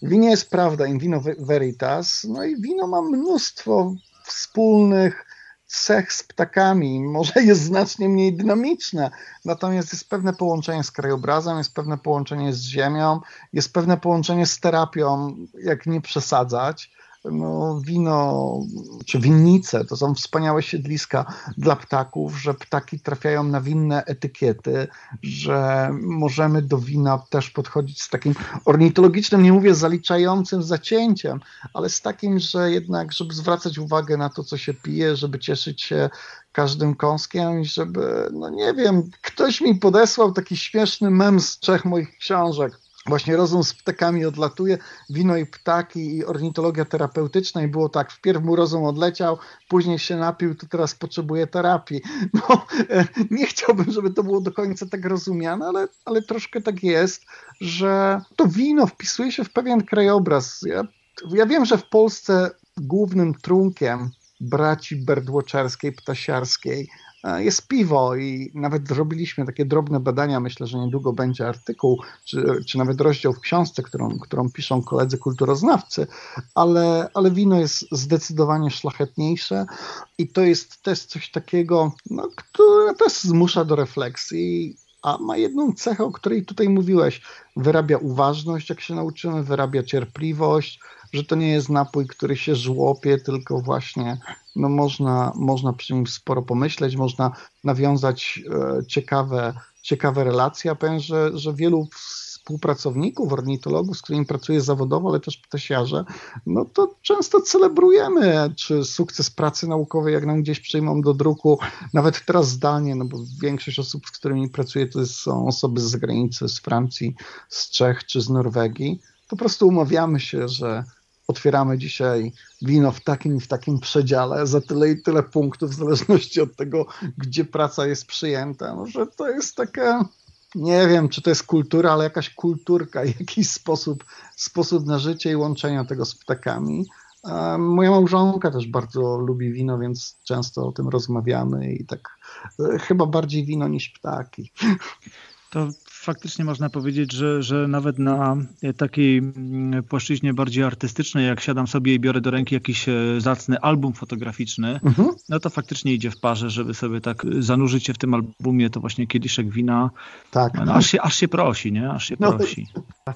winie jest prawda, in vino veritas, no i wino ma mnóstwo wspólnych cech z ptakami. Może jest znacznie mniej dynamiczne, natomiast jest pewne połączenie z krajobrazem, jest pewne połączenie z ziemią, jest pewne połączenie z terapią, jak nie przesadzać no, wino czy winnice to są wspaniałe siedliska dla ptaków, że ptaki trafiają na winne etykiety, że możemy do wina też podchodzić z takim ornitologicznym, nie mówię zaliczającym zacięciem, ale z takim, że jednak, żeby zwracać uwagę na to, co się pije, żeby cieszyć się każdym kąskiem i żeby, no nie wiem, ktoś mi podesłał taki śmieszny mem z trzech moich książek Właśnie rozum z ptakami odlatuje, wino i ptaki i ornitologia terapeutyczna i było tak, wpierw mu rozum odleciał, później się napił, to teraz potrzebuje terapii. <laughs> No, nie chciałbym, żeby to było do końca tak rozumiane, ale, ale troszkę tak jest, że to wino wpisuje się w pewien krajobraz. Ja ja wiem, że w Polsce głównym trunkiem braci berdłoczerskiej, ptasiarskiej E, jest piwo i nawet zrobiliśmy takie drobne badania. Myślę, że niedługo będzie artykuł, czy, czy nawet rozdział w książce, którą, którą piszą koledzy kulturoznawcy, ale, ale wino jest zdecydowanie szlachetniejsze i to jest też coś takiego, no, które też zmusza do refleksji a ma jedną cechę, o której tutaj mówiłeś. Wyrabia uważność, jak się nauczymy, wyrabia cierpliwość, że to nie jest napój, który się żłopie, tylko właśnie no można, można przy nim sporo pomyśleć, można nawiązać e, ciekawe, ciekawe relacje. Ja powiem, że, że wielu współpracowników, ornitologów, z którymi pracuję zawodowo, ale też ptasiarze, no to często celebrujemy, czy sukces pracy naukowej, jak nam gdzieś przyjmą do druku, nawet teraz zdalnie, no bo większość osób, z którymi pracuję, to są osoby z zagranicy, z Francji, z Czech czy z Norwegii. Po prostu umawiamy się, że otwieramy dzisiaj wino w takim i w takim przedziale za tyle i tyle punktów, w zależności od tego, gdzie praca jest przyjęta, no, że to jest taka, nie wiem, czy to jest kultura, ale jakaś kulturka, <laughs> jakiś sposób, sposób na życie i łączenia tego z ptakami. Moja małżonka też bardzo lubi wino, więc często o tym rozmawiamy i tak e, chyba bardziej wino niż ptaki. To faktycznie można powiedzieć, że, że nawet na takiej mm, płaszczyźnie bardziej artystycznej, jak siadam sobie i biorę do ręki jakiś e, zacny album fotograficzny, mhm. no to faktycznie idzie w parze, żeby sobie tak zanurzyć się w tym albumie, to właśnie kieliszek wina, tak. no, aż, się, aż się prosi, nie? Aż się no. prosi.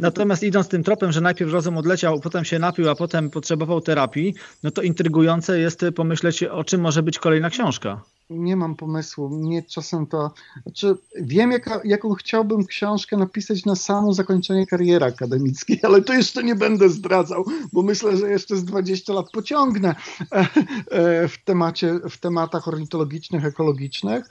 Natomiast idąc tym tropem, że najpierw rozum odleciał, potem się napił, a potem potrzebował terapii, no to intrygujące jest pomyśleć, o czym może być kolejna książka nie mam pomysłu. Mnie czasem to. Znaczy, wiem, jaka, jaką chciałbym książkę napisać na samo zakończenie kariery akademickiej, <laughs> ale to jeszcze nie będę zdradzał, bo myślę, że jeszcze z 20 lat pociągnę <laughs> e, e, w, temacie, w tematach ornitologicznych, ekologicznych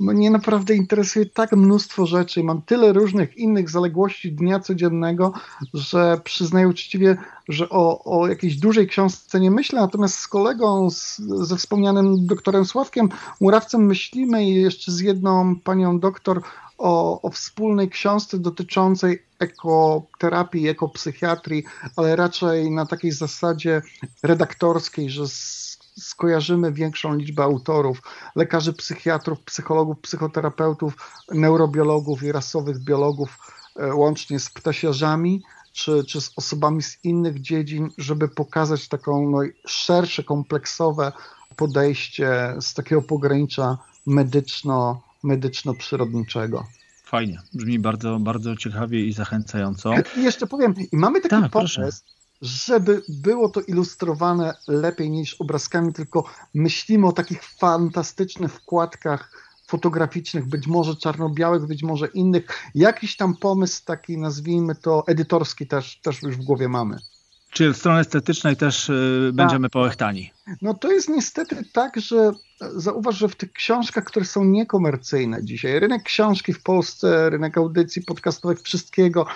mnie naprawdę interesuje tak mnóstwo rzeczy, mam tyle różnych innych zaległości dnia codziennego, że przyznaję uczciwie, że o, o jakiejś dużej książce nie myślę, natomiast z kolegą, z, ze wspomnianym doktorem Sławkiem Murawcem myślimy i jeszcze z jedną panią doktor o, o wspólnej książce dotyczącej ekoterapii, ekopsychiatrii, ale raczej na takiej zasadzie redaktorskiej, że z skojarzymy większą liczbę autorów, lekarzy, psychiatrów, psychologów, psychoterapeutów, neurobiologów i rasowych biologów, e, łącznie z ptasiarzami, czy, czy z osobami z innych dziedzin, żeby pokazać taką no, szersze, kompleksowe podejście z takiego pogranicza medyczno, medyczno-przyrodniczego. Fajnie, brzmi bardzo, bardzo ciekawie i zachęcająco. I jeszcze powiem, i mamy taki tak, pomysł, proszę żeby było to ilustrowane lepiej niż obrazkami, tylko myślimy o takich fantastycznych wkładkach fotograficznych, być może czarno-białych, być może innych. Jakiś tam pomysł taki, nazwijmy to, edytorski też, też już w głowie mamy. Czyli od strony estetycznej też y, będziemy połechtani. No to jest niestety tak, że zauważ, że w tych książkach, które są niekomercyjne dzisiaj, rynek książki w Polsce, rynek audycji podcastowych, wszystkiego,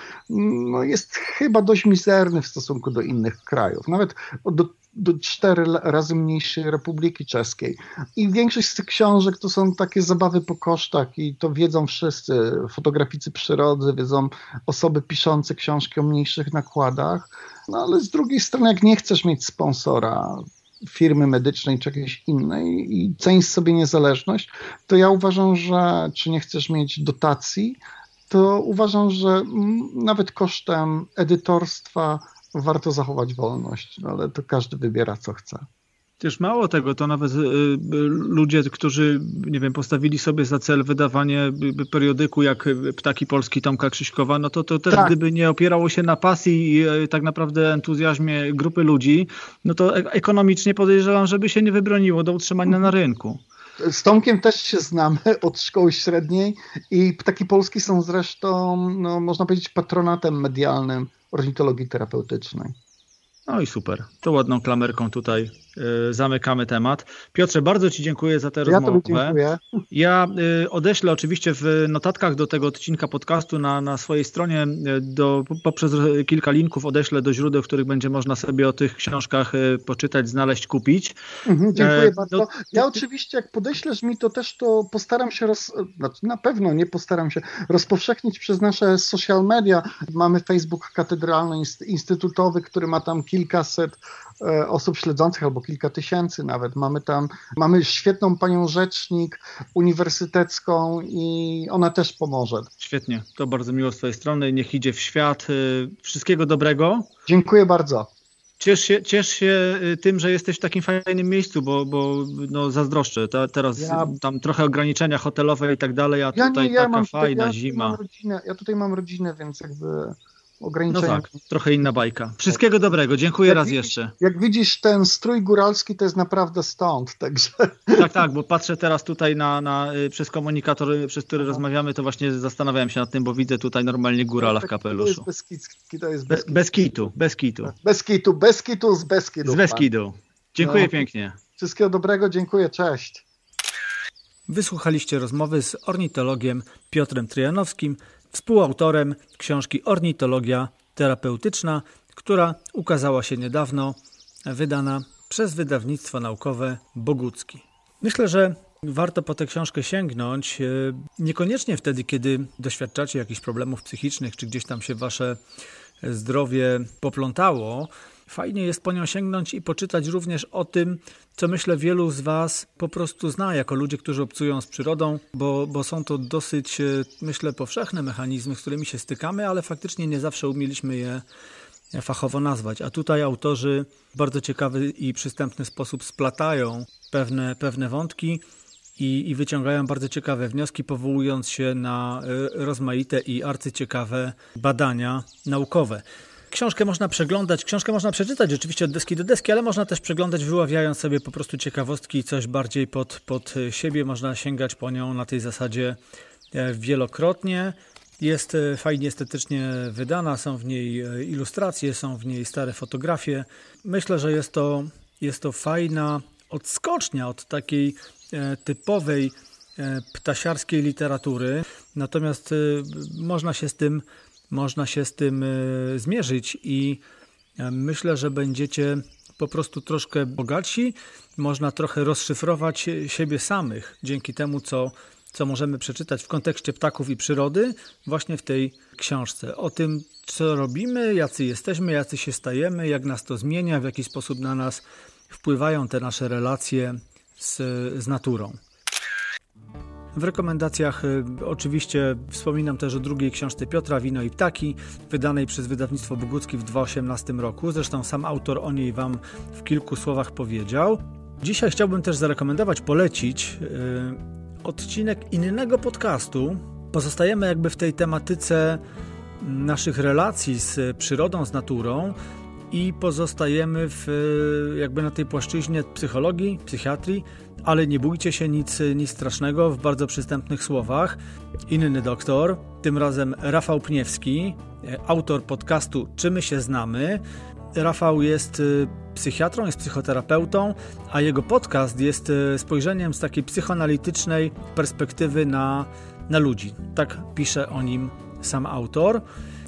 no jest chyba dość mizerny w stosunku do innych krajów. Nawet do, do cztery razy mniejszej Republiki Czeskiej. I większość z tych książek to są takie zabawy po kosztach i to wiedzą wszyscy, fotograficy przyrody, wiedzą osoby piszące książki o mniejszych nakładach. No ale z drugiej strony, jak nie chcesz mieć sponsora, firmy medycznej czy jakiejś innej i cenisz sobie niezależność, to ja uważam, że czy nie chcesz mieć dotacji, to uważam, że nawet kosztem edytorstwa warto zachować wolność, no ale to każdy wybiera co chce. Też mało tego, to nawet y, y, ludzie, którzy, nie wiem, postawili sobie za cel wydawanie y, periodyku jak Ptaki Polski Tomka Krzyśkowa, no to, to też tak. gdyby nie opierało się na pasji i tak naprawdę entuzjazmie grupy ludzi, no to e, ekonomicznie podejrzewam, żeby się nie wybroniło do utrzymania na rynku. Z Tomkiem też się znamy <laughs> od szkoły średniej i Ptaki Polski są zresztą, no, można powiedzieć, patronatem medialnym ornitologii terapeutycznej. No i super. To ładną klamerką tutaj y, zamykamy temat. Piotrze, bardzo Ci dziękuję za tę ja rozmowę. Dziękuję. Ja y, odeślę oczywiście w notatkach do tego odcinka podcastu na, na swojej stronie y, do, poprzez kilka linków odeślę do źródeł, w których będzie można sobie o tych książkach poczytać, znaleźć, kupić. Mhm, dziękuję e, bardzo. Ja oczywiście jak podeślesz mi to też to postaram się, roz, znaczy na pewno nie postaram się, rozpowszechnić przez nasze social media. Mamy Facebook Katedralny Instytutowy, który ma tam kilka kilkaset e, osób śledzących, albo kilka tysięcy nawet. Mamy tam, mamy świetną panią rzecznik uniwersytecką i ona też pomoże. Świetnie, to bardzo miło z twojej strony. Niech idzie w świat. Wszystkiego dobrego. Dziękuję bardzo. Ciesz się, ciesz się y, tym, że jesteś w takim fajnym miejscu, bo, bo no, zazdroszczę. Ta, teraz ja... tam trochę ograniczenia hotelowe i tak dalej, a ja tutaj nie, ja taka fajna ja zima. Mam rodzinę, ja tutaj mam rodzinę, więc jakby ograniczenia. No tak, trochę inna bajka. Wszystkiego tak. dobrego, dziękuję jak raz widzisz, jeszcze. Jak widzisz, ten strój góralski to jest naprawdę stąd, także... Tak, tak, bo patrzę teraz tutaj na, na y, przez komunikator, przez który Aha. rozmawiamy, to właśnie zastanawiałem się nad tym, bo widzę tutaj normalnie górala w kapeluszu. To jest bez, to jest bez, bez kitu, bez kitu. Bez kitu, bez kitu, z bez kitu. Z bez kitu. Dziękuję no. pięknie. Wszystkiego dobrego, dziękuję, cześć. Wysłuchaliście rozmowy z ornitologiem Piotrem Tryjanowskim, współautorem książki Ornitologia terapeutyczna, która ukazała się niedawno, wydana przez wydawnictwo naukowe Bogucki. Myślę, że warto po tę książkę sięgnąć, e, niekoniecznie wtedy, kiedy doświadczacie jakichś problemów psychicznych, czy gdzieś tam się wasze zdrowie poplątało, Fajnie jest po nią sięgnąć i poczytać również o tym, co myślę wielu z Was po prostu zna jako ludzie, którzy obcują z przyrodą, bo, bo są to dosyć, e, myślę, powszechne mechanizmy, z którymi się stykamy, ale faktycznie nie zawsze umieliśmy je fachowo nazwać. A tutaj autorzy w bardzo ciekawy i przystępny sposób splatają pewne, pewne wątki i, i wyciągają bardzo ciekawe wnioski, powołując się na e, rozmaite i arcyciekawe badania naukowe. Książkę można przeglądać, książkę można przeczytać oczywiście od deski do deski, ale można też przeglądać wyławiając sobie po prostu ciekawostki i coś bardziej pod, pod siebie. Można sięgać po nią na tej zasadzie e, wielokrotnie. Jest e, fajnie estetycznie wydana, są w niej e, ilustracje, są w niej stare fotografie. Myślę, że jest to, jest to fajna odskocznia od takiej typowej ptasiarskiej literatury. Natomiast można się z tym można się z tym e, zmierzyć i e, myślę, że będziecie po prostu troszkę bogatsi. Można trochę rozszyfrować siebie samych dzięki temu, co, co możemy przeczytać w kontekście ptaków i przyrody, właśnie w tej książce. O tym, co robimy, jacy jesteśmy, jacy się stajemy, jak nas to zmienia, w jaki sposób na nas wpływają te nasze relacje z, z naturą. W rekomendacjach y, oczywiście wspominam też o drugiej książce Piotra Wino i Ptaki, wydanej przez wydawnictwo Bogucki w 2018 roku. Zresztą sam autor o niej Wam w kilku słowach powiedział. Dzisiaj chciałbym też zarekomendować, polecić yy, odcinek innego podcastu. Pozostajemy jakby w tej tematyce naszych relacji z przyrodą, z naturą i pozostajemy w, jakby na tej płaszczyźnie psychologii, psychiatrii, ale nie bójcie się nic, nic strasznego w bardzo przystępnych słowach. Inny doktor, tym razem Rafał Pniewski, autor podcastu Czy my się znamy. Rafał jest y, psychiatrą, jest psychoterapeutą, a jego podcast jest y, spojrzeniem z takiej psychoanalitycznej perspektywy na, na ludzi. Tak pisze o nim sam autor.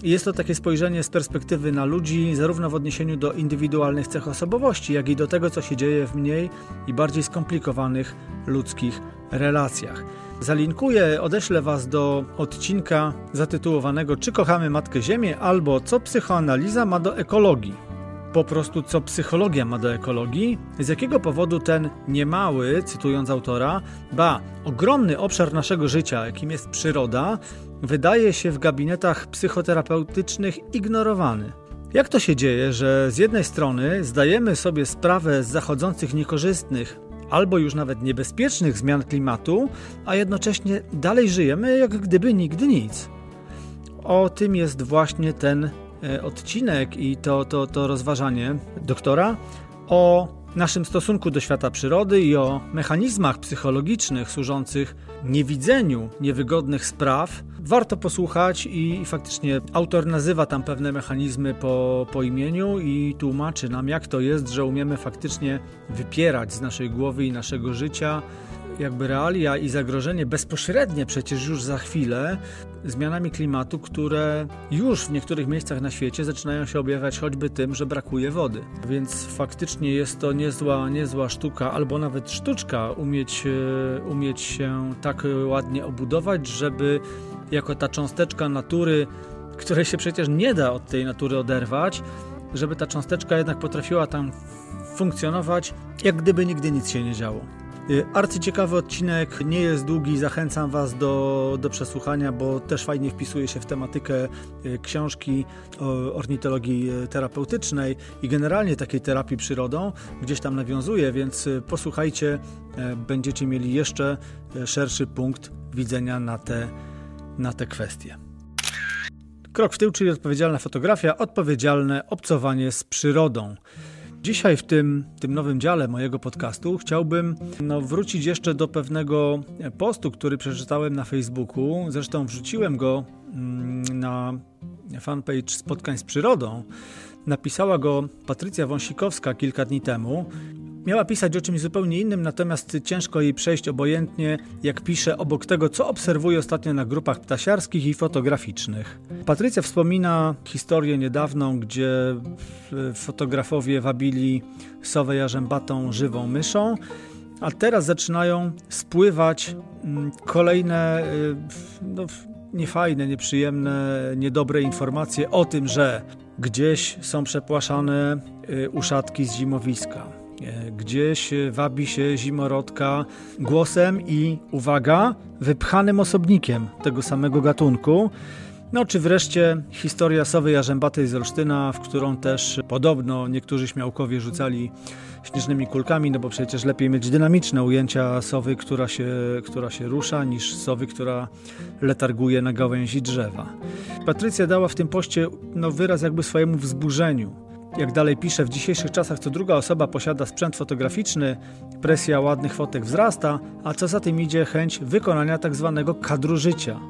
Jest to takie spojrzenie z perspektywy na ludzi, zarówno w odniesieniu do indywidualnych cech osobowości, jak i do tego, co się dzieje w mniej i bardziej skomplikowanych ludzkich relacjach. Zalinkuję, odeślę Was do odcinka zatytułowanego Czy kochamy Matkę Ziemię albo Co psychoanaliza ma do ekologii. Po prostu co psychologia ma do ekologii, z jakiego powodu ten niemały, cytując autora, ba, ogromny obszar naszego życia, jakim jest przyroda, wydaje się w gabinetach psychoterapeutycznych ignorowany. Jak to się dzieje, że z jednej strony zdajemy sobie sprawę z zachodzących niekorzystnych albo już nawet niebezpiecznych zmian klimatu, a jednocześnie dalej żyjemy jak gdyby nigdy nic? O tym jest właśnie ten e, odcinek i to, to, to rozważanie doktora o naszym stosunku do świata przyrody i o mechanizmach psychologicznych służących niewidzeniu niewygodnych spraw, warto posłuchać i, faktycznie autor nazywa tam pewne mechanizmy po, po imieniu i tłumaczy nam, jak to jest, że umiemy faktycznie wypierać z naszej głowy i naszego życia jakby realia i zagrożenie bezpośrednie przecież już za chwilę zmianami klimatu, które już w niektórych miejscach na świecie zaczynają się objawiać choćby tym, że brakuje wody. Więc faktycznie jest to niezła, niezła sztuka, albo nawet sztuczka umieć, e, umieć się tak ładnie obudować, żeby jako ta cząsteczka natury, której się przecież nie da od tej natury oderwać, żeby ta cząsteczka jednak potrafiła tam funkcjonować, jak gdyby nigdy nic się nie działo. Y, arcyciekawy odcinek, nie jest długi, zachęcam Was do, do przesłuchania, bo też fajnie wpisuje się w tematykę y, książki o ornitologii y, terapeutycznej i generalnie takiej terapii przyrodą, gdzieś tam nawiązuje, więc posłuchajcie, będziecie mieli jeszcze szerszy punkt widzenia na te, na te kwestie. Krok w tył, czyli odpowiedzialna fotografia, odpowiedzialne obcowanie z przyrodą. Dzisiaj w tym, tym nowym dziale mojego podcastu chciałbym no, wrócić jeszcze do pewnego postu, który przeczytałem na Facebooku. Zresztą wrzuciłem go mm, na fanpage Spotkań z Przyrodą. Napisała go Patrycja Wąsikowska kilka dni temu. Miała pisać o czymś zupełnie innym, natomiast ciężko jej przejść obojętnie, jak pisze, obok tego, co obserwuje ostatnio na grupach ptasiarskich i fotograficznych. Patrycja wspomina historię niedawną, gdzie fotografowie wabili sowę jarzębatą żywą myszą, a teraz zaczynają spływać mm, kolejne y, no, niefajne, nieprzyjemne, niedobre informacje o tym, że gdzieś są przepłaszane y, uszatki z zimowiska gdzieś wabi się zimorodka głosem i, uwaga, wypchanym osobnikiem tego samego gatunku. No czy wreszcie historia sowy jarzębatej z Olsztyna, w którą też podobno niektórzy śmiałkowie rzucali śnieżnymi kulkami, no bo przecież lepiej mieć dynamiczne ujęcia sowy, która się, która się rusza, niż sowy, która letarguje na gałęzi drzewa. Patrycja dała w tym poście no, wyraz jakby swojemu wzburzeniu jak dalej pisze, w dzisiejszych czasach co druga osoba posiada sprzęt fotograficzny, presja ładnych fotek wzrasta, a co za tym idzie chęć wykonania tzw. Tak kadru życia.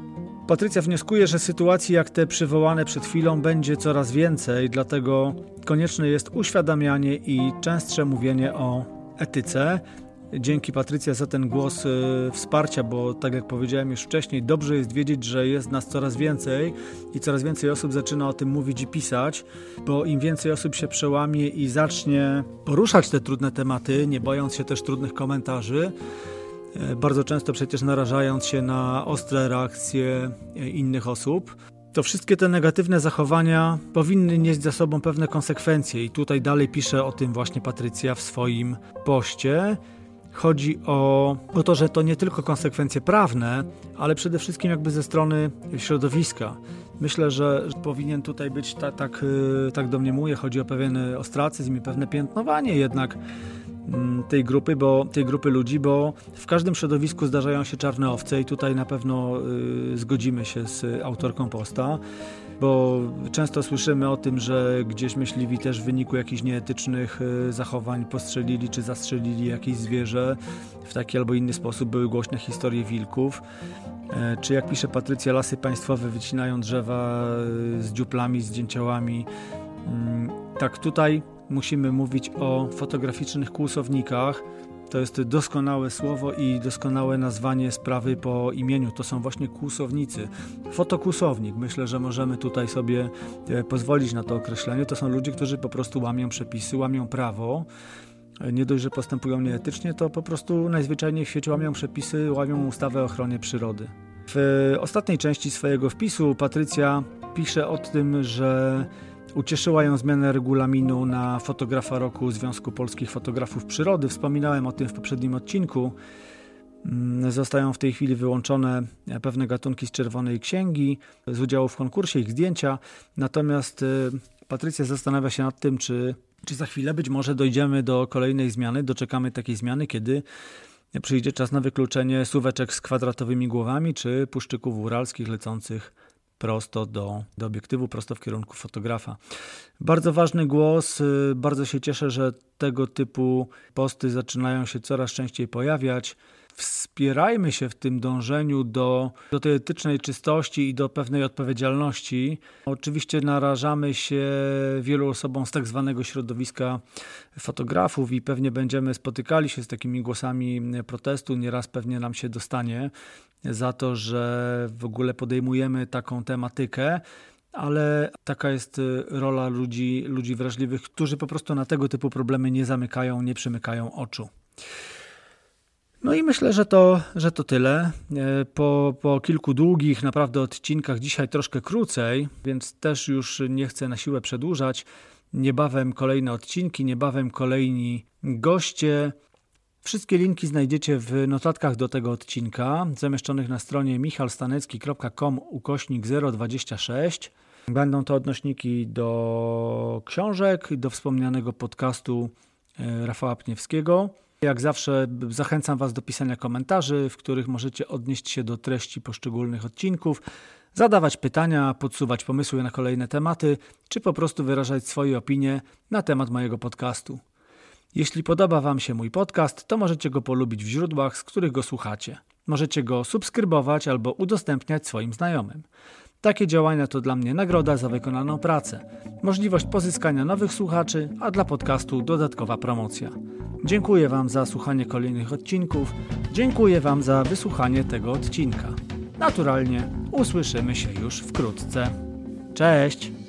Patrycja wnioskuje, że sytuacji jak te przywołane przed chwilą będzie coraz więcej, dlatego konieczne jest uświadamianie i częstsze mówienie o etyce, Dzięki Patrycja za ten głos y, wsparcia, bo tak jak powiedziałem już wcześniej, dobrze jest wiedzieć, że jest nas coraz więcej i coraz więcej osób zaczyna o tym mówić i pisać, bo im więcej osób się przełamie i zacznie poruszać te trudne tematy, nie bojąc się też trudnych komentarzy, y, bardzo często przecież narażając się na ostre reakcje y, innych osób, to wszystkie te negatywne zachowania powinny nieść za sobą pewne konsekwencje. I tutaj dalej pisze o tym właśnie Patrycja w swoim poście. Chodzi o, o to, że to nie tylko konsekwencje prawne, ale przede wszystkim jakby ze strony środowiska. Myślę, że powinien tutaj być, tak, tak, tak domniemuję, chodzi o pewien ostracyzm i pewne piętnowanie jednak mm, tej grupy, bo, tej grupy ludzi, bo w każdym środowisku zdarzają się czarne owce i tutaj na pewno y, zgodzimy się z autorką posta bo często słyszymy o tym, że gdzieś myśliwi też w wyniku jakichś nieetycznych e, zachowań postrzelili czy zastrzelili jakieś zwierzę. W taki albo inny sposób były głośne historie wilków. E, czy jak pisze Patrycja, lasy państwowe wycinają drzewa e, z dziuplami, z dzięciołami. Mm, tak tutaj musimy mówić o fotograficznych kłusownikach, to jest doskonałe słowo i doskonałe nazwanie sprawy po imieniu. To są właśnie kłusownicy. Fotokłusownik. Myślę, że możemy tutaj sobie e, pozwolić na to określenie. To są ludzie, którzy po prostu łamią przepisy, łamią prawo. E, nie dość, że postępują nieetycznie, to po prostu najzwyczajniej w świecie łamią przepisy, łamią ustawę o ochronie przyrody. W ostatniej części swojego wpisu Patrycja pisze o tym, że Ucieszyła ją zmiana regulaminu na fotografa roku Związku Polskich Fotografów Przyrody. Wspominałem o tym w poprzednim odcinku. Mm, zostają w tej chwili wyłączone pewne gatunki z Czerwonej Księgi z udziału w konkursie, ich zdjęcia. Natomiast y, Patrycja zastanawia się nad tym, czy, czy za chwilę być może dojdziemy do kolejnej zmiany, doczekamy takiej zmiany, kiedy przyjdzie czas na wykluczenie suweczek z kwadratowymi głowami czy puszczyków uralskich lecących prosto do, do obiektywu, prosto w kierunku fotografa. Bardzo ważny głos. Y, bardzo się cieszę, że tego typu posty zaczynają się coraz częściej pojawiać. Wspierajmy się w tym dążeniu do, do tej etycznej czystości i do pewnej odpowiedzialności. Oczywiście narażamy się wielu osobom z tak zwanego środowiska fotografów i pewnie będziemy spotykali się z takimi głosami protestu. Nieraz pewnie nam się dostanie za to, że w ogóle podejmujemy taką tematykę, ale taka jest rola ludzi, ludzi wrażliwych, którzy po prostu na tego typu problemy nie zamykają, nie przymykają oczu. No i myślę, że to, że to tyle. E, po, po kilku długich naprawdę odcinkach, dzisiaj troszkę krócej, więc też już nie chcę na siłę przedłużać. Niebawem kolejne odcinki, niebawem kolejni goście. Wszystkie linki znajdziecie w notatkach do tego odcinka, zamieszczonych na stronie michalstanecki.com ukośnik 026. Będą to odnośniki do książek, do wspomnianego podcastu e, Rafała Pniewskiego. Jak zawsze zachęcam Was do pisania komentarzy, w których możecie odnieść się do treści poszczególnych odcinków, zadawać pytania, podsuwać pomysły na kolejne tematy, czy po prostu wyrażać swoje opinie na temat mojego podcastu. Jeśli podoba Wam się mój podcast, to możecie go polubić w źródłach, z których go słuchacie. Możecie go subskrybować albo udostępniać swoim znajomym. Takie działania to dla mnie nagroda za wykonaną pracę, możliwość pozyskania nowych słuchaczy, a dla podcastu dodatkowa promocja. Dziękuję Wam za słuchanie kolejnych odcinków. Dziękuję Wam za wysłuchanie tego odcinka. Naturalnie usłyszymy się już wkrótce. Cześć!